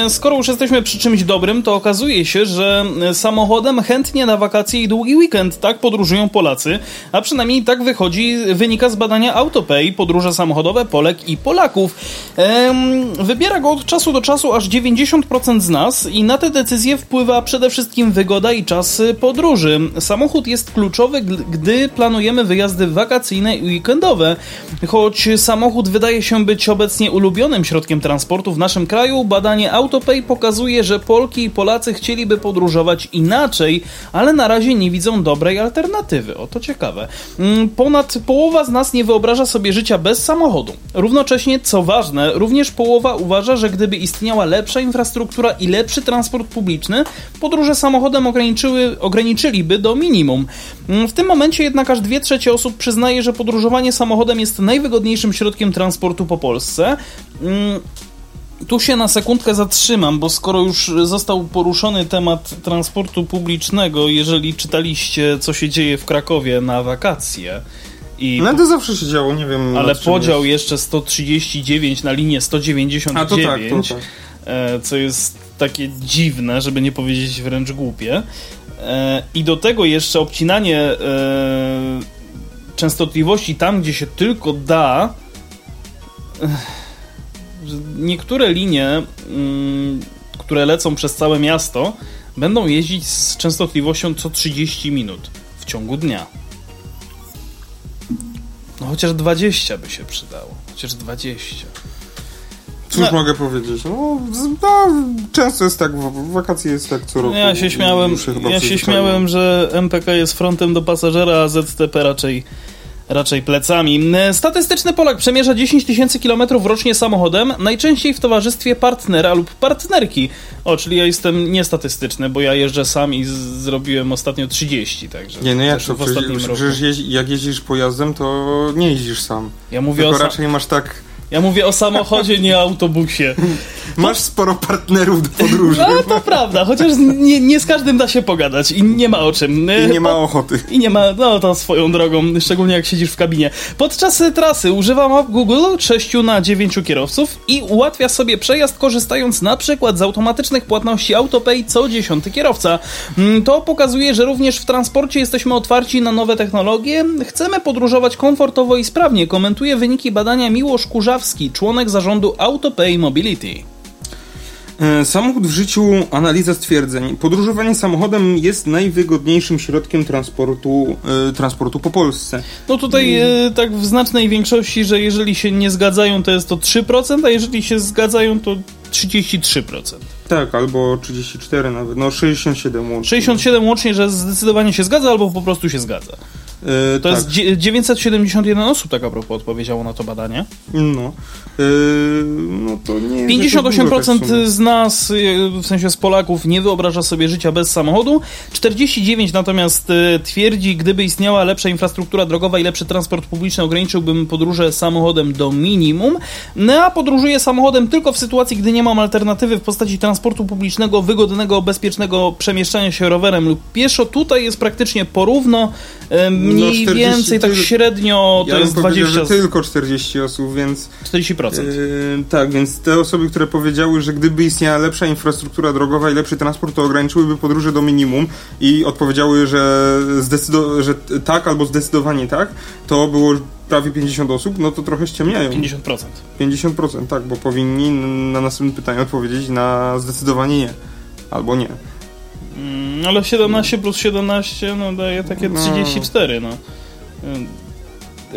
e, skoro już jesteśmy przy czymś dobrym, to okazuje się, że e, samochodem chętnie na wakacje i długi weekend tak podróżują Polacy, a przynajmniej tak wychodzi, wynika z badania Autopay, podróże samochodowe Polek i Polaków. Em, wybiera go od czasu do czasu aż 90% z nas i na te decyzje wpływa przede wszystkim wygoda i czas podróży. Samochód jest kluczowy, gdy planujemy wyjazdy wakacyjne i weekendowe. Choć samochód wydaje się być obecnie ulubionym środkiem transportu w naszym kraju, badanie Autopay pokazuje, że Polki i Polacy chcieliby podróżować inaczej, ale na razie nie widzą dobrej alternatywy. O to ciekawe. Mm, Ponad połowa z nas nie wyobraża sobie życia bez samochodu. Równocześnie, co ważne, również połowa uważa, że gdyby istniała lepsza infrastruktura i lepszy transport publiczny, podróże samochodem ograniczyły, ograniczyliby do minimum. Mm, W tym momencie jednak aż dwie trzecie osób przyznaje, że podróżowanie samochodem jest najwygodniejszym środkiem transportu po Polsce. Tu się na sekundkę zatrzymam, bo skoro już został poruszony temat transportu publicznego, jeżeli czytaliście, co się dzieje w Krakowie na wakacje i No to zawsze się działo, nie wiem. ale podział jest. jeszcze 139 na linię 199, A to tak, to tak. e, co jest takie dziwne, żeby nie powiedzieć wręcz głupie. E, I do tego jeszcze obcinanie e, częstotliwości tam, gdzie się tylko da. Niektóre linie, mm, które lecą przez całe miasto, będą jeździć z częstotliwością co 30 minut w ciągu dnia. No chociaż 20 by się przydało. Chociaż 20. Cóż No. mogę powiedzieć? No, no, często jest tak, wakacje jest tak co roku. Ja się śmiałem, ja się śmiałem, że MPK jest frontem do pasażera, a ZTP raczej, raczej plecami. Statystyczny Polak przemierza 10 tysięcy kilometrów rocznie samochodem, najczęściej w towarzystwie partnera lub partnerki. O, czyli ja jestem niestatystyczny, bo ja jeżdżę sam i zrobiłem ostatnio 30, także Nie, no jak to? w ostatnim Przecież, roku. przecież jeździ, jak jeździsz pojazdem, to nie jeździsz sam. Ja mówię, Tylko o raczej masz tak... ja mówię o samochodzie, nie autobusie. Masz sporo partnerów do podróży No to prawda, chociaż nie, nie z każdym da się pogadać i nie ma o czym. i nie ma ochoty. I nie ma, no to swoją drogą, szczególnie jak siedzisz w kabinie. Podczas trasy używa map Google 6 na 9 kierowców i ułatwia sobie przejazd korzystając na przykład z automatycznych płatności AutoPay co 10 kierowca. Mm, To pokazuje, że również w transporcie jesteśmy otwarci na nowe technologie. Chcemy podróżować komfortowo i sprawnie, komentuje wyniki badania Miłosz Członek zarządu AutoPay Mobility. E, Samochód w życiu, analiza stwierdzeń. Podróżowanie samochodem jest najwygodniejszym środkiem transportu, e, transportu po Polsce. No tutaj e, tak w znacznej większości, że jeżeli się nie zgadzają, to jest to 3%, a jeżeli się zgadzają, to 33%. Tak, albo 34 nawet, no 67 łącznie. 67 łącznie, że zdecydowanie się zgadza, albo po prostu się zgadza. E, To tak. jest dzie- 971 osób, tak a propos, odpowiedziało na to badanie. No. E, no to nie jest jakaś duża tak w 58% sumie. z nas, y, w sensie z Polaków, nie wyobraża sobie życia bez samochodu. 49% natomiast y, twierdzi, gdyby istniała lepsza infrastruktura drogowa i lepszy transport publiczny, ograniczyłbym podróże samochodem do minimum. No a podróżuję samochodem tylko w sytuacji, gdy nie mam alternatywy w postaci transportu publicznego, wygodnego, bezpiecznego przemieszczania się rowerem lub pieszo. Tutaj jest praktycznie porówno, y, mniej 40 więcej tak średnio to ja jest bym powiedział, 20, że tylko 40 osób, więc 40%. Yy, tak, więc te osoby, które powiedziały, że gdyby istniała lepsza infrastruktura drogowa i lepszy transport, to ograniczyłyby podróże do minimum i odpowiedziały, że, że tak albo zdecydowanie tak, to było prawie 50 osób, no to trochę ściemniają. 50%. 50%, tak, bo powinni na następne pytanie odpowiedzieć na zdecydowanie nie. Albo nie. Mm, ale 17 plus 17 no daje takie No. 34, no. Ym,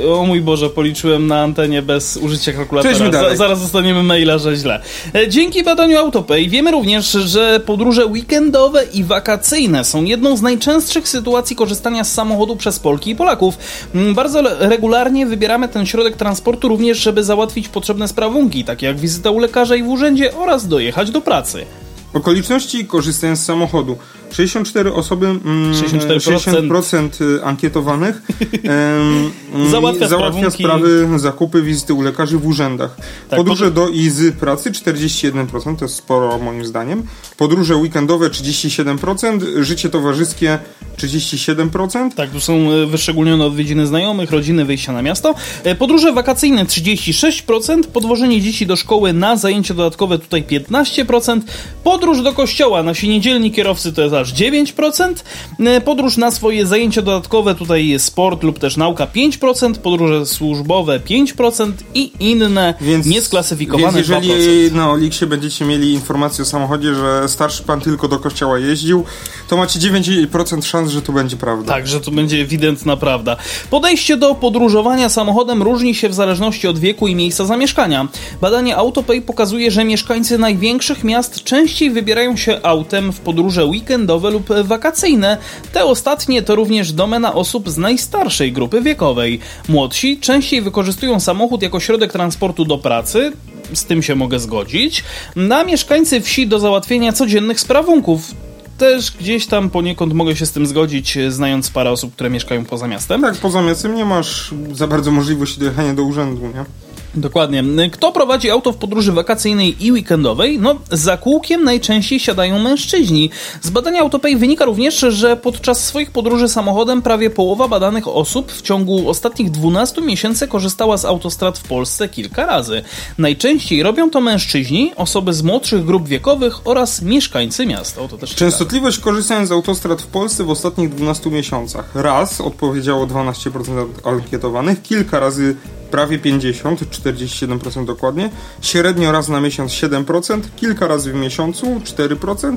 O mój Boże, policzyłem na antenie bez użycia kalkulatora. Za, zaraz dostaniemy maila, że źle. E, Dzięki badaniu Autopay wiemy również, że podróże weekendowe i wakacyjne są jedną z najczęstszych sytuacji korzystania z samochodu przez Polki i Polaków. Mm, Bardzo regularnie wybieramy ten środek transportu również, żeby załatwić potrzebne sprawunki, takie jak wizyta u lekarza i w urzędzie oraz dojechać do pracy. Okoliczności korzystania z samochodu. 64 osoby, mm, 64%. 60% ankietowanych em, mm, Załatwia załatwia sprawy, zakupy, wizyty u lekarzy w urzędach. Tak, Podróże pod- do i z pracy 41%, to jest sporo moim zdaniem. Podróże weekendowe 37%, życie towarzyskie 37%. Tak, tu są e, wyszczególnione odwiedziny znajomych, rodziny, wyjścia na miasto. E, Podróże wakacyjne 36%, podwożenie dzieci do szkoły na zajęcia dodatkowe tutaj 15%, podróż do kościoła nasi niedzielni kierowcy to jest aż 9%, e, podróż na swoje zajęcia dodatkowe tutaj jest sport lub też nauka 5%, podróże służbowe 5% i inne Więc, niesklasyfikowane więc jeżeli 2%. na Oliksie będziecie mieli informację o samochodzie, że starszy pan tylko do kościoła jeździł, to macie 9% szans, że to będzie prawda. Tak, że to będzie ewidentna prawda. Podejście do podróżowania samochodem różni się w zależności od wieku i miejsca zamieszkania. Badanie Autopay pokazuje, że mieszkańcy największych miast częściej wybierają się autem w podróże weekendowe lub wakacyjne. Te ostatnie to również domena osób z najstarszej grupy wiekowej. Młodsi częściej wykorzystują samochód jako środek transportu do pracy, z tym się mogę zgodzić, na mieszkańcy wsi do załatwienia codziennych sprawunków. Też gdzieś tam poniekąd mogę się z tym zgodzić, e, znając parę osób, które mieszkają poza miastem. Tak, poza miastem nie masz za bardzo możliwości dojechania do urzędu, nie? Dokładnie. Kto prowadzi auto w podróży wakacyjnej i weekendowej? No, za kółkiem najczęściej siadają mężczyźni. Z badania Autopay wynika również, że podczas swoich podróży samochodem prawie połowa badanych osób w ciągu ostatnich 12 miesięcy korzystała z autostrad w Polsce kilka razy. Najczęściej robią to mężczyźni, osoby z młodszych grup wiekowych oraz mieszkańcy miasta. O, to też. Częstotliwość korzystania z autostrad w Polsce w ostatnich 12 miesiącach. Raz odpowiedziało 12% ankietowanych, kilka razy prawie 50, 47% dokładnie, średnio raz na miesiąc 7%, kilka razy w miesiącu 4%,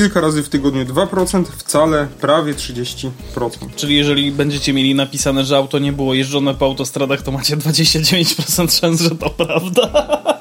kilka razy w tygodniu 2%, wcale prawie 30%. Czyli jeżeli będziecie mieli napisane, że auto nie było jeżdżone po autostradach, to macie 29% szans, że to prawda.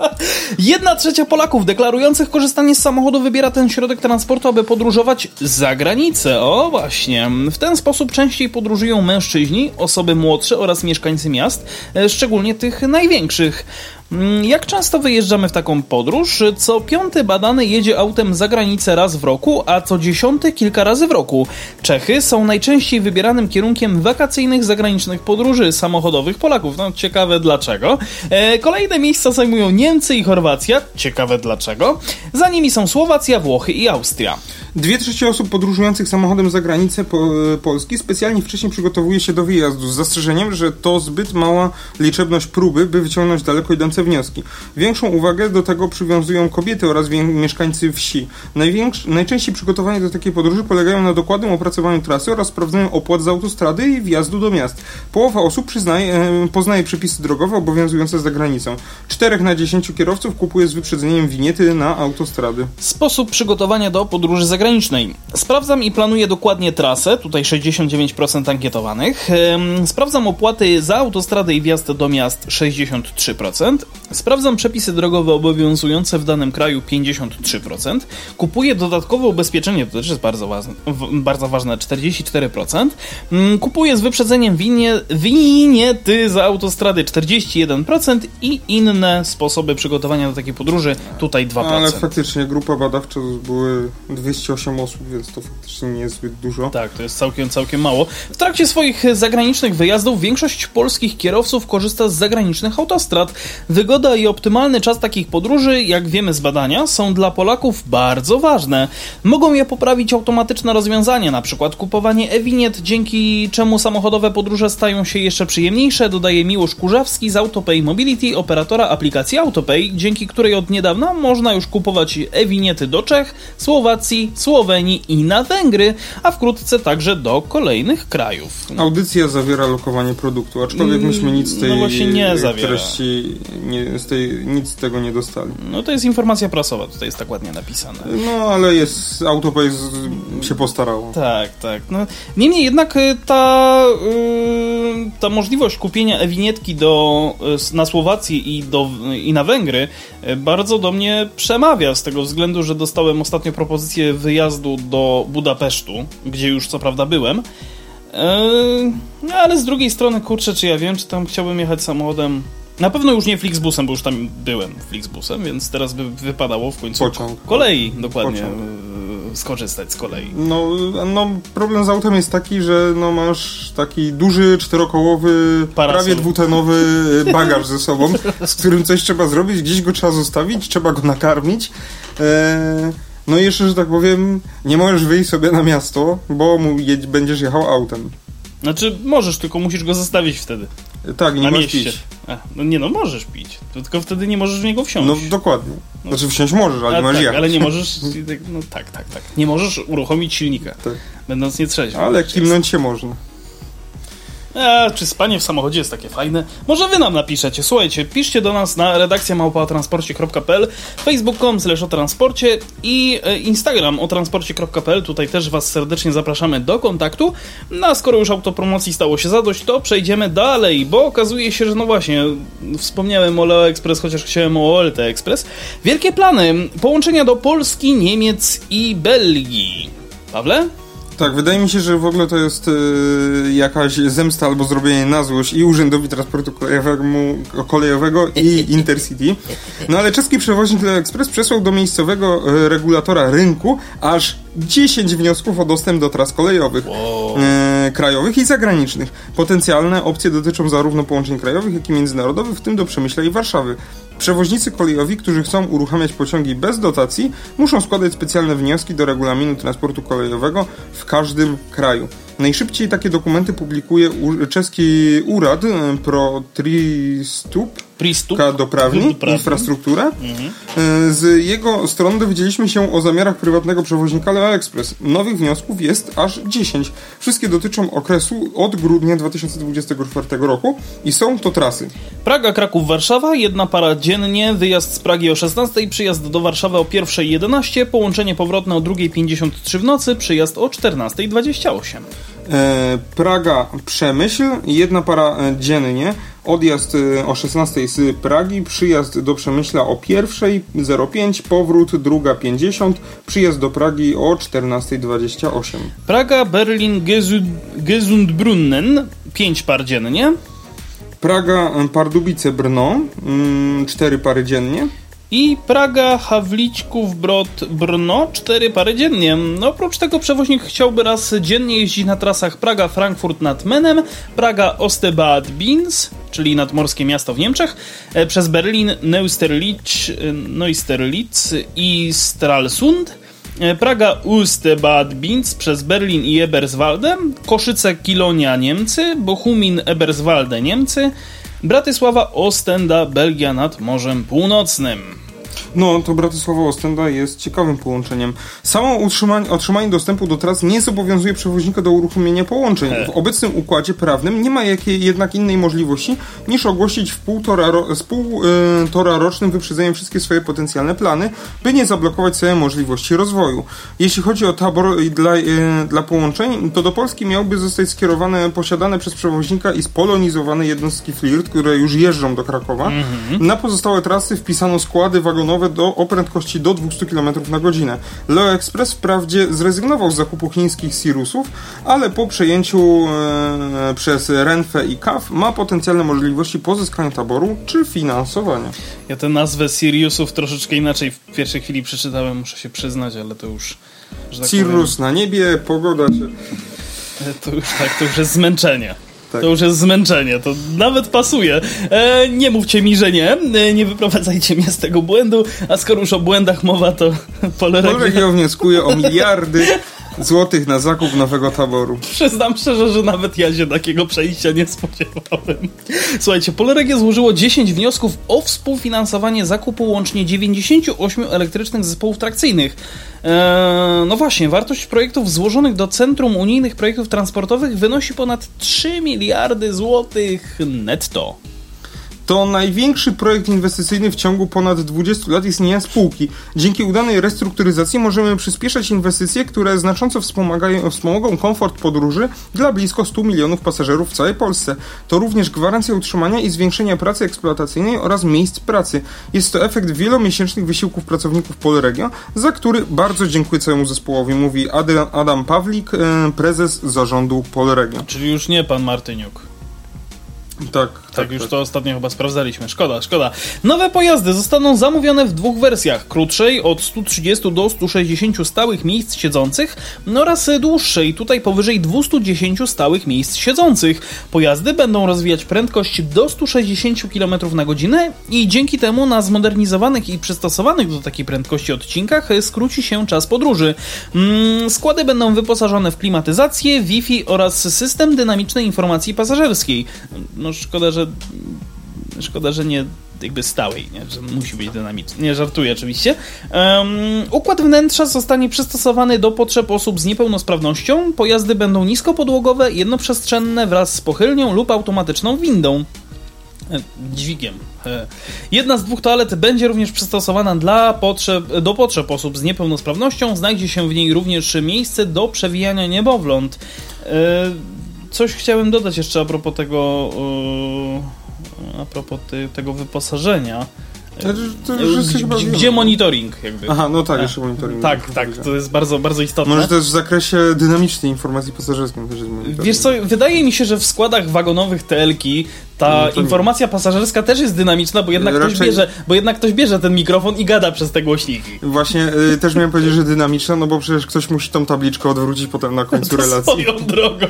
Jedna trzecia Polaków deklarujących korzystanie z samochodu wybiera ten środek transportu, aby podróżować za granicę. O właśnie. W ten sposób częściej podróżują mężczyźni, osoby młodsze oraz mieszkańcy miast, e, szczególnie tych największych. Mm, Jak często wyjeżdżamy w taką podróż? Co piąty badany jedzie autem za granicę raz w roku, a co dziesiąty kilka razy w roku. Czechy są najczęściej wybieranym kierunkiem wakacyjnych zagranicznych podróży samochodowych Polaków. No ciekawe dlaczego. E, kolejne miejsca zajmują Niemcy i Chorwacja. Ciekawe dlaczego. Za nimi są Słowacja, Włochy i Austria. Dwie trzecie osób podróżujących samochodem za granicę po, Polski specjalnie wcześniej przygotowuje się do wyjazdu z zastrzeżeniem, że to zbyt mała liczebność próby, by wyciągnąć daleko idące wnioski. Większą uwagę do tego przywiązują kobiety oraz mieszkańcy wsi. najczęściej przygotowania do takiej podróży polegają na dokładnym opracowaniu trasy oraz sprawdzeniu opłat z autostrady i wjazdu do miast. Połowa osób przyznaje, e, poznaje przepisy drogowe obowiązujące za granicą. Czterech na dziesięciu kierowców kupuje z wyprzedzeniem winiety na autostrady. Sposób przygotowania do podróży zagranicznej. Sprawdzam i planuję dokładnie trasę, tutaj 69% ankietowanych. Sprawdzam opłaty za autostradę i wjazd do miast 63%. Sprawdzam przepisy drogowe obowiązujące w danym kraju 53%. Kupuję dodatkowe ubezpieczenie, to też jest bardzo ważne, bardzo ważne 44%. Mm, kupuję z wyprzedzeniem winie, winiety za autostrady 41% i inne sposoby przygotowania do takiej podróży tutaj 2%. Ale faktycznie grupa badawcza były 208 osób, więc to faktycznie nie jest zbyt dużo. Tak, to jest całkiem, całkiem mało. W trakcie swoich zagranicznych wyjazdów większość polskich kierowców korzysta z zagranicznych autostrad. Wygoda i optymalny czas takich podróży, jak wiemy z badania, są dla Polaków bardzo ważne. Mogą je poprawić automatyczne rozwiązania, na przykład kupowanie e-winiet, dzięki czemu samochodowe podróże stają się jeszcze przyjemniejsze, dodaje Miłosz Kurzawski z Autopay Mobility, operatora aplikacji Autopay, dzięki której od niedawna można już kupować e-winiety do Czech, Słowacji, Słowenii i na Węgry, a wkrótce także do kolejnych krajów. Audycja zawiera lokowanie produktu, aczkolwiek myśmy nic z no tej no nie treści, nie, z tej, nic z tego nie dostali. No to jest informacja prasowa, tutaj jest tak ładnie napisane. No ale jest, Autopay się postarało. Tak, tak. No, niemniej jednak y, ta, yy, ta możliwość kupienia e-winietki do, y, na Słowacji i, do, i na Węgry y, bardzo do mnie przemawia z tego względu, że dostałem ostatnio propozycję wyjazdu do Budapesztu, gdzie już co prawda byłem. Yy, ale z drugiej strony, kurczę, czy ja wiem, czy tam chciałbym jechać samochodem na pewno już nie Flixbusem, bo już tam byłem Flixbusem, więc teraz by wypadało w końcu Pociąg. kolei dokładnie. E, skorzystać z kolei. No, no, problem z autem jest taki, że no, masz taki duży, czterokołowy, Parasol. prawie dwutenowy bagaż ze sobą, z którym coś trzeba zrobić, gdzieś go trzeba zostawić, trzeba go nakarmić. E, no i jeszcze, że tak powiem, nie możesz wyjść sobie na miasto, bo mu jedź, będziesz jechał autem. Znaczy, możesz, tylko musisz go zostawić wtedy. Tak, nie na możesz mieście. pić. A, no nie no, możesz pić. Tylko wtedy nie możesz w niego wsiąść. No dokładnie. Znaczy wsiąść możesz, ale nie możesz tak, jechać. ale nie możesz. No tak, tak, tak. Nie możesz uruchomić silnika. Tak. Będąc nietrzeźwym. Ale kimnąć się można. A, czy spanie w samochodzie jest takie fajne? Może wy nam napiszecie. Słuchajcie, piszcie do nas na redakcja małpaotransporcie.pl facebook.com slash o transporcie i e, instagram o transporcie.pl Tutaj też was serdecznie zapraszamy do kontaktu. No a skoro już autopromocji stało się zadość, to przejdziemy dalej, bo okazuje się, że no właśnie, wspomniałem o Leo Express, chociaż chciałem o OLT Express. Wielkie plany, połączenia do Polski, Niemiec i Belgii. Pawle? Tak, wydaje mi się, że w ogóle to jest y, jakaś zemsta albo zrobienie na złość i Urzędowi Transportu Kolejowego, kolejowego i Intercity. No ale czeski przewoźnik Express przesłał do miejscowego y, regulatora rynku aż 10 wniosków o dostęp do tras kolejowych Wow. e, krajowych i zagranicznych. Potencjalne opcje dotyczą zarówno połączeń krajowych, jak i międzynarodowych, w tym do Przemyśla i Warszawy. Przewoźnicy kolejowi, którzy chcą uruchamiać pociągi bez dotacji, muszą składać specjalne wnioski do regulaminu transportu kolejowego w każdym kraju. Najszybciej takie dokumenty publikuje czeski urad e, Pro Tristup Pristup. doprawni, infrastrukturę. Mhm. E, Z jego strony dowiedzieliśmy się o zamiarach prywatnego przewoźnika Leo Express. Nowych wniosków jest aż 10. Wszystkie dotyczą okresu od grudnia 2024 roku i są to trasy. Praga, Kraków, Warszawa, jedna para dziennie, wyjazd z Pragi o 16, przyjazd do Warszawy o 1.11, połączenie powrotne o 2.53 w nocy, przyjazd o 14.28. E, Praga Przemyśl, jedna para e, dziennie, odjazd e, o 16 z Pragi, przyjazd do Przemyśla o 1.05, powrót druga 50, przyjazd do Pragi o 14.28. Praga, Berlin, Gesund, Gesundbrunnen, 5 par dziennie. Praga, Pardubice, Brno, 4 pary dziennie. I Praga, Hawliczków, Brod, Brno, 4 pary dziennie. No, oprócz tego przewoźnik chciałby raz dziennie jeździć na trasach Praga, Frankfurt nad Menem, Praga, Ostebad, Binz, czyli nadmorskie miasto w Niemczech, e, przez Berlin, Neusterlitz, e, Neusterlitz i Stralsund E, Praga Uste Bad Binz przez Berlin i Eberswalde, Koszyce Kilonia Niemcy, Bochumin Eberswalde Niemcy, Bratysława Ostenda Belgia nad Morzem Północnym. No, to Bratysława Ostenda jest ciekawym połączeniem. Samo utrzymanie, otrzymanie dostępu do tras nie zobowiązuje przewoźnika do uruchomienia połączeń. W obecnym układzie prawnym nie ma jakiej jednak innej możliwości niż ogłosić w pół tora, ro, z pół y, rocznym wyprzedzeniem wszystkie swoje potencjalne plany, by nie zablokować sobie możliwości rozwoju. Jeśli chodzi o tabor dla, y, dla połączeń, to do Polski miałby zostać skierowane posiadane przez przewoźnika i spolonizowane jednostki FLIRT, które już jeżdżą do Krakowa. Na pozostałe trasy wpisano składy wagonowe do, o prędkości do 200 km na godzinę. Leo Express wprawdzie zrezygnował z zakupu chińskich Sirusów, ale po przejęciu e, przez Renfe i CAF ma potencjalne możliwości pozyskania taboru czy finansowania. Ja tę nazwę Siriusów troszeczkę inaczej w pierwszej chwili przeczytałem, muszę się przyznać, ale to już... tak Cirrus na niebie, pogoda cię... powiem, To już tak, to już jest zmęczenie. Tak. To już jest zmęczenie, to nawet pasuje. E, nie mówcie mi, że nie, e, nie wyprowadzajcie mnie z tego błędu, a skoro już o błędach mowa, to Poleregia... Polregio wnioskuje o miliardy złotych na zakup nowego taboru. Przyznam szczerze, że nawet ja się takiego przejścia nie spodziewałem. Słuchajcie, Poleregie złożyło 10 wniosków o współfinansowanie zakupu łącznie 98 elektrycznych zespołów trakcyjnych. Eee, no właśnie, wartość projektów złożonych do Centrum Unijnych Projektów Transportowych wynosi ponad 3 miliardy złotych netto. To największy projekt inwestycyjny w ciągu ponad 20 lat istnienia spółki. Dzięki udanej restrukturyzacji możemy przyspieszać inwestycje, które znacząco wspomagają, wspomogą komfort podróży dla blisko 100 milionów pasażerów w całej Polsce. To również gwarancja utrzymania i zwiększenia pracy eksploatacyjnej oraz miejsc pracy. Jest to efekt wielomiesięcznych wysiłków pracowników Polregio, za który bardzo dziękuję całemu zespołowi, mówi Adam, Adam Pawlik, e, prezes zarządu Polregio. Czyli już nie pan Martyniuk. Tak, Tak, już to ostatnio chyba sprawdzaliśmy. Szkoda, szkoda. Nowe pojazdy zostaną zamówione w dwóch wersjach. Krótszej od 130 do 160 stałych miejsc siedzących no oraz dłuższej, tutaj powyżej 210 stałych miejsc siedzących. Pojazdy będą rozwijać prędkość do 160 km na godzinę i dzięki temu na zmodernizowanych i przystosowanych do takiej prędkości odcinkach skróci się czas podróży. Mm, składy będą wyposażone w klimatyzację, Wi-Fi oraz system dynamicznej informacji pasażerskiej. No szkoda, że szkoda, że nie jakby stałej, nie? że musi być dynamiczny. Nie żartuję oczywiście. Um, układ wnętrza zostanie przystosowany do potrzeb osób z niepełnosprawnością. Pojazdy będą niskopodłogowe, jednoprzestrzenne wraz z pochylnią lub automatyczną windą. E, Dźwigiem. E, Jedna z dwóch toalet będzie również przystosowana dla potrzeb, do potrzeb osób z niepełnosprawnością. Znajdzie się w niej również miejsce do przewijania niemowląt. E, Coś chciałem dodać jeszcze a propos tego, e, a propos ty, tego wyposażenia. To- to już jest Gdzie, gdzie, monitoring jakby. Aha, no tak, E, jeszcze monitoring. Tak, tak, to jest bardzo, bardzo istotne. Może też w zakresie dynamicznej informacji pasażerskiej też jest monitoring. Wiesz co, wydaje mi się, że w składach wagonowych TLki ta No to- informacja pasażerska też jest dynamiczna, bo jednak, ktoś Raczej- bierze, bo jednak ktoś bierze ten mikrofon i gada przez te głośniki. Właśnie y, też miałem powiedzieć, że dynamiczna, no bo przecież ktoś musi tą tabliczkę odwrócić potem na końcu relacji. Swoją drogą.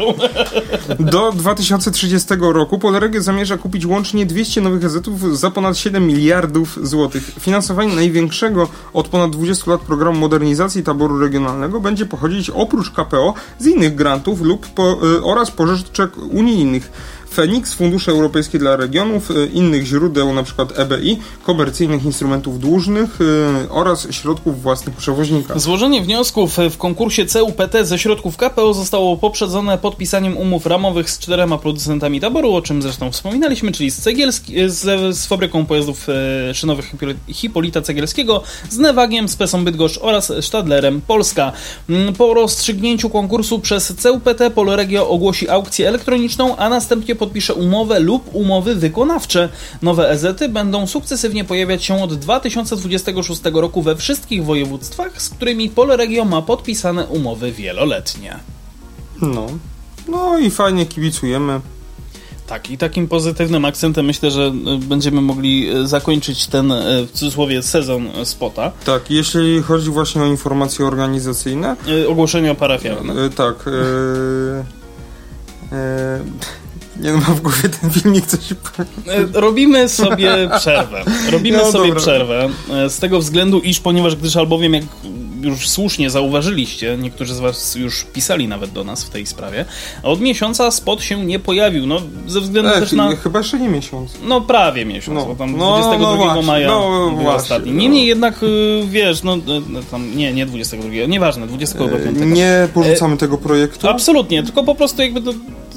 Do 2030 roku Polregio zamierza kupić łącznie 200 nowych gazetów za ponad 7 miliardów złotych. Finansowanie największego od ponad 20 lat programu modernizacji taboru regionalnego będzie pochodzić oprócz KPO z innych grantów lub po, y, oraz pożyczek unijnych. Feniks, Fundusze Europejskie dla Regionów, y, innych źródeł, np. EBI, komercyjnych instrumentów dłużnych y, oraz środków własnych przewoźnika. Złożenie wniosków w konkursie CUPT ze środków KPO zostało poprzedzone podpisaniem umów ramowych z czterema producentami taboru, o czym zresztą wspominaliśmy, czyli z, Cegielski, z, z fabryką pojazdów szynowych Hipol- Hipolita Cegielskiego, z Newagiem, z Pesą Bydgoszcz oraz Stadlerem Polska. Mm, Po rozstrzygnięciu konkursu przez CUPT Poloregio ogłosi aukcję elektroniczną, a następnie podpisze umowę lub umowy wykonawcze. Nowe EZ-y będą sukcesywnie pojawiać się od 2026 roku we wszystkich województwach, z którymi Poloregio ma podpisane umowy wieloletnie. No. No i fajnie kibicujemy. Tak, i takim pozytywnym akcentem myślę, że y, będziemy mogli y, zakończyć ten y, w cudzysłowie sezon spota. Tak, jeśli chodzi właśnie o informacje organizacyjne, Y, Ogłoszenia parafialne. e, tak. E, nie no, mam w głowie ten filmik, co się... Y, Robimy sobie przerwę. Robimy No, sobie dobra. przerwę. y, Z tego względu, iż ponieważ gdyż albowiem jak już słusznie zauważyliście, niektórzy z Was już pisali nawet do nas w tej sprawie, od miesiąca spot się nie pojawił. No, ze względu Ech, też na. Chyba jeszcze nie miesiąc. No prawie miesiąc, No, bo tam no, 22 no właśnie, maja no był właśnie, ostatni. no. Niemniej jednak, y, wiesz, no no, tam, nie, nie 22, nieważne, 25. E, Nie porzucamy tego projektu. Absolutnie, tylko po prostu jakby to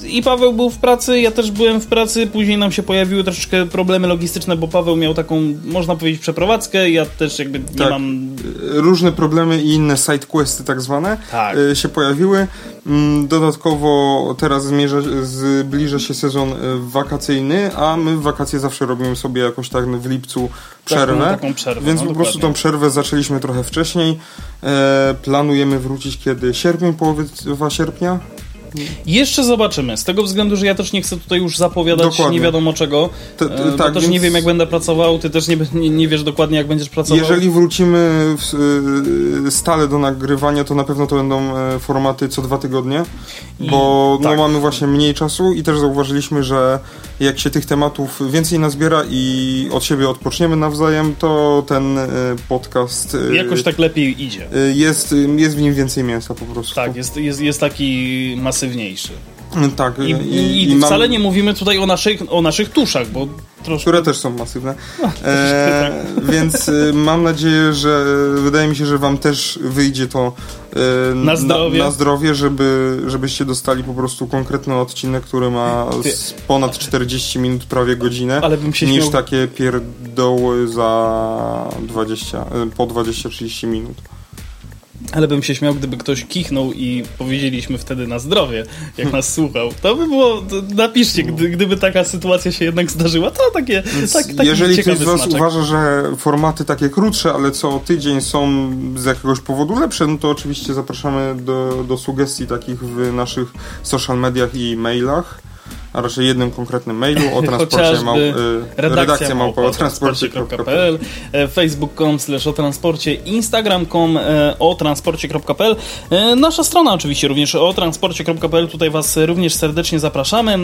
i Paweł był w pracy, ja też byłem w pracy, później nam się pojawiły troszeczkę problemy logistyczne, bo Paweł miał taką, można powiedzieć, przeprowadzkę, ja też jakby nie Tak. mam... Różne problemy i inne sidequesty tak zwane Tak. e, się pojawiły. Mm, Dodatkowo teraz zmierza, zbliża się sezon e, wakacyjny, a my w wakacje zawsze robimy sobie jakoś tak w lipcu przerwę. taką przerwę, Więc no, po prostu tą przerwę zaczęliśmy trochę wcześniej. E, planujemy wrócić kiedy? Sierpień, połowa sierpnia? Jeszcze zobaczymy, z tego względu, że ja też nie chcę tutaj już zapowiadać Dokładnie. nie wiadomo czego, Te- e, te- bo tak, też więc- nie wiem jak będę pracował, ty też nie, nie, nie wiesz dokładnie jak będziesz pracował. Jeżeli wrócimy w, y, stale do nagrywania, to na pewno to będą e, formaty co dwa tygodnie, I- bo no, tak. mamy właśnie mniej czasu i też zauważyliśmy, że jak się tych tematów więcej nazbiera i od siebie odpoczniemy nawzajem, to ten e, podcast e, Jakoś tak lepiej idzie. e, jest, jest w nim więcej mięsa po prostu. Tak, jest, jest, jest taki masywniejszy. Tak, I, i, i mam- wcale nie mówimy tutaj o naszych, o naszych tuszach, bo troszkę... które też są masywne. E, tak. więc e, mam nadzieję, że wydaje mi się, że wam też wyjdzie to e, Na zdrowie. na, na zdrowie żeby, żebyście dostali po prostu konkretny odcinek, który ma ponad 40 minut, prawie godzinę, Ale bym się niż śmiał... takie pierdoły za 20, e, po 20-30 minut. Ale bym się śmiał, gdyby ktoś kichnął i powiedzieliśmy wtedy na zdrowie, jak nas słuchał. To by było, napiszcie, gdy, gdyby taka sytuacja się jednak zdarzyła, to takie, Więc tak, taki jeżeli ktoś z Was uważa, że formaty takie krótsze, ale co tydzień są z jakiegoś powodu lepsze, no to oczywiście zapraszamy do, do sugestii takich w naszych social mediach i mailach. A raczej jednym konkretnym mailu o transporcie mał, y, redakcja małpa małpa o transporcie.pl, e, facebook.com slash o transporcie, instagram.com e, o transporcie.pl, e, nasza strona oczywiście również o transporcie.pl, tutaj Was również serdecznie zapraszamy.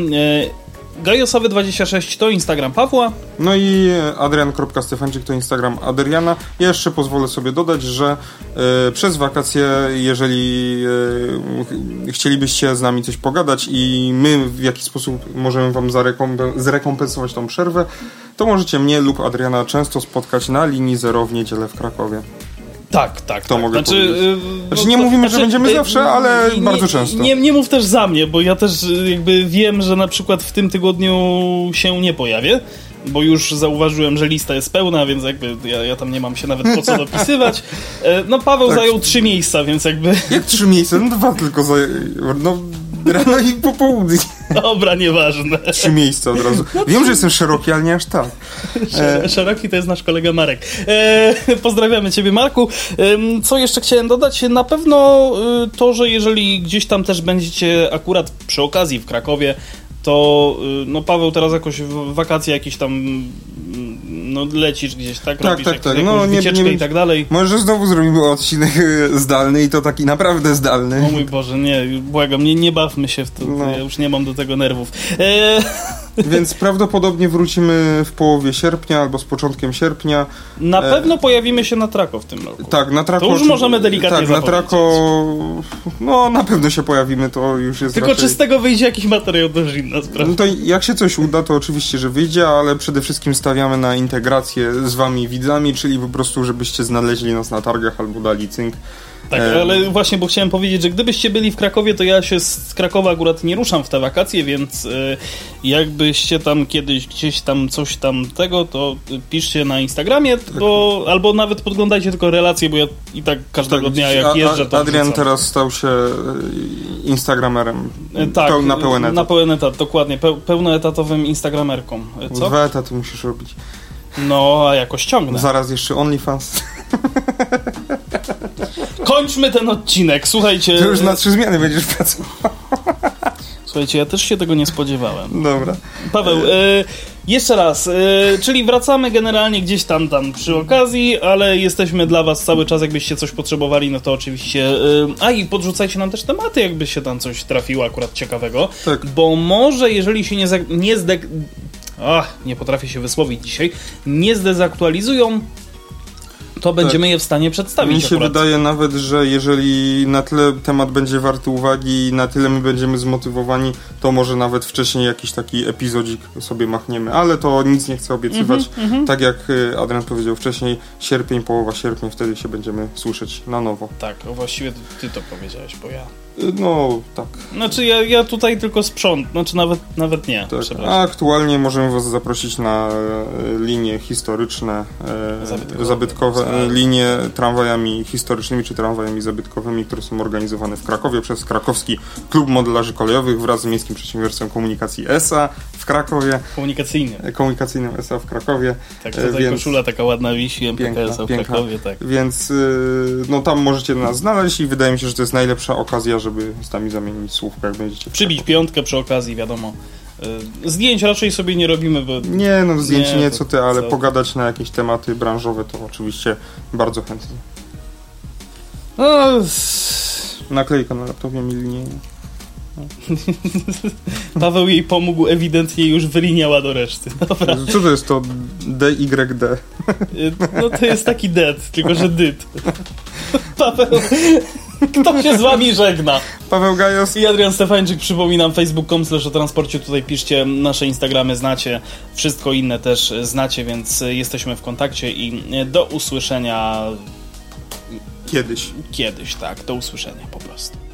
E, Gajosowy26 to Instagram Pawła. No i adrian.stefanczyk to Instagram Adriana. Ja jeszcze pozwolę sobie dodać, że e, przez wakacje, jeżeli e, chcielibyście z nami coś pogadać i my w jakiś sposób możemy wam zrekompensować tą przerwę, to możecie mnie lub Adriana często spotkać na linii zero w niedzielę w Krakowie. Tak, tak. To tak. mogę znaczy, powiedzieć. y, Znaczy, nie mówimy, że znaczy, będziemy y, zawsze, ale nie- bardzo często. Nie, nie mów też za mnie, bo ja też y, jakby wiem, że na przykład w tym tygodniu się nie pojawię. Bo już zauważyłem, że lista jest pełna, więc jakby ja, ja tam nie mam się nawet po co dopisywać. No Paweł Tak. zajął trzy miejsca, więc jakby Jak trzy miejsca? No dwa tylko za... No, rano i po południu. dobra, nieważne. Trzy miejsca od razu. Wiem, że jestem szeroki, ale nie aż tak. Sze- Szeroki to jest nasz kolega Marek. E, pozdrawiamy Ciebie, Marku. Em, co jeszcze chciałem dodać? Na pewno y, to, że jeżeli gdzieś tam też będziecie akurat przy okazji w Krakowie, to y, no Paweł teraz jakoś w wakacje jakieś tam no lecisz gdzieś, tak? Tak, Robisz tak, tak. No, nie- wycieczkę nie- i tak dalej. Może znowu zrobimy odcinek e, zdalny i to taki naprawdę O zdalny. mój Boże, nie, błagam, nie, nie bawmy się w to, No. ja już nie mam do tego nerwów. E, Więc prawdopodobnie wrócimy w połowie sierpnia albo z początkiem sierpnia. na E, pewno pojawimy się na Trako w tym roku. Tak, na Trako... To już możemy delikatnie Tak, na. Trako... No, na pewno się pojawimy, to już jest Tylko raczej... czy z tego wyjdzie jakiś materiał, to już inna sprawa. No to jak się coś uda, to oczywiście, że wyjdzie, ale przede wszystkim stawiamy na integrację z wami widzami, czyli po prostu, żebyście znaleźli nas na targach albo dali cynk. Tak, E, ale właśnie, bo chciałem powiedzieć, że gdybyście byli w Krakowie, to ja się z Krakowa akurat nie ruszam w te wakacje, więc e, jakbyście tam kiedyś gdzieś tam coś tam tego, to piszcie na Instagramie, bo, albo nawet podglądajcie tylko relacje, bo ja i tak każdego Tak, dnia a- jak jeżdżę, to Adrian wrzucam. teraz stał się e, instagramerem. E, Tak, Peł- na pełen etat. Na pełen etat, dokładnie. Peł, pełnoetatowym instagramerką. E, Co? Dwa etaty musisz robić. No, a jakoś ciągnę. Zaraz jeszcze OnlyFans. Kończmy ten odcinek, słuchajcie. Ty już na trzy zmiany będziesz pracował. Słuchajcie, ja też się tego nie spodziewałem. Dobra. Paweł, e, jeszcze raz, e, czyli wracamy generalnie gdzieś tam, tam przy okazji, ale jesteśmy dla was cały czas, jakbyście coś potrzebowali, no to oczywiście, e, a i podrzucajcie nam też tematy, jakby się tam coś trafiło akurat ciekawego, Tak. bo może jeżeli się nie, nie zdek... Ach, nie potrafię się wysłowić dzisiaj, nie zdezaktualizują, to będziemy je w stanie przedstawić. Mi się akurat. wydaje nawet, że jeżeli na tyle temat będzie warty uwagi i na tyle my będziemy zmotywowani, to może nawet wcześniej jakiś taki epizodzik sobie machniemy, ale to nic nie chcę obiecywać. Mhm, Tak jak y, Adrian powiedział wcześniej, sierpień, połowa sierpnia, wtedy się będziemy słyszeć na nowo. Tak, właściwie ty to powiedziałeś, bo ja. No, tak. Znaczy ja, ja tutaj tylko sprząt, znaczy nawet, nawet nie, tak. A aktualnie możemy Was zaprosić na e, linie historyczne, e, Zabytkowe. zabytkowe, Tak. e, linie tramwajami historycznymi czy tramwajami zabytkowymi, które są organizowane w Krakowie przez Krakowski Klub Modelarzy Kolejowych wraz z Miejskim Przedsiębiorstwem Komunikacji ESA w Krakowie, Komunikacyjny. e, komunikacyjnym ESA w Krakowie. Tak, E, tutaj więc- koszula taka ładna wisi, Piękna, MPKS w piękna. Krakowie, tak. Więc no tam możecie nas znaleźć i wydaje mi się, że to jest najlepsza okazja, żeby z nami zamienić słówka, jak będziecie. Przybić piątkę przy okazji, wiadomo. Y, Zdjęć raczej sobie nie robimy, bo Nie, no zdjęć Nie, nie, co ty, ale co? pogadać na jakieś tematy branżowe to oczywiście bardzo chętnie. no, Naklejka na laptopie mi linieje. Paweł jej pomógł, ewidentnie już wyliniała do reszty. Dobra. Co to jest to DYD? Y, No to jest taki dead, tylko że dyt. Paweł, kto się z wami żegna? Paweł Gajos. I Adrian Stefańczyk, przypominam, facebook.com slash o transporcie, tutaj piszcie, nasze Instagramy znacie, wszystko inne też znacie, więc jesteśmy w kontakcie i do usłyszenia Kiedyś. kiedyś, tak, do usłyszenia po prostu.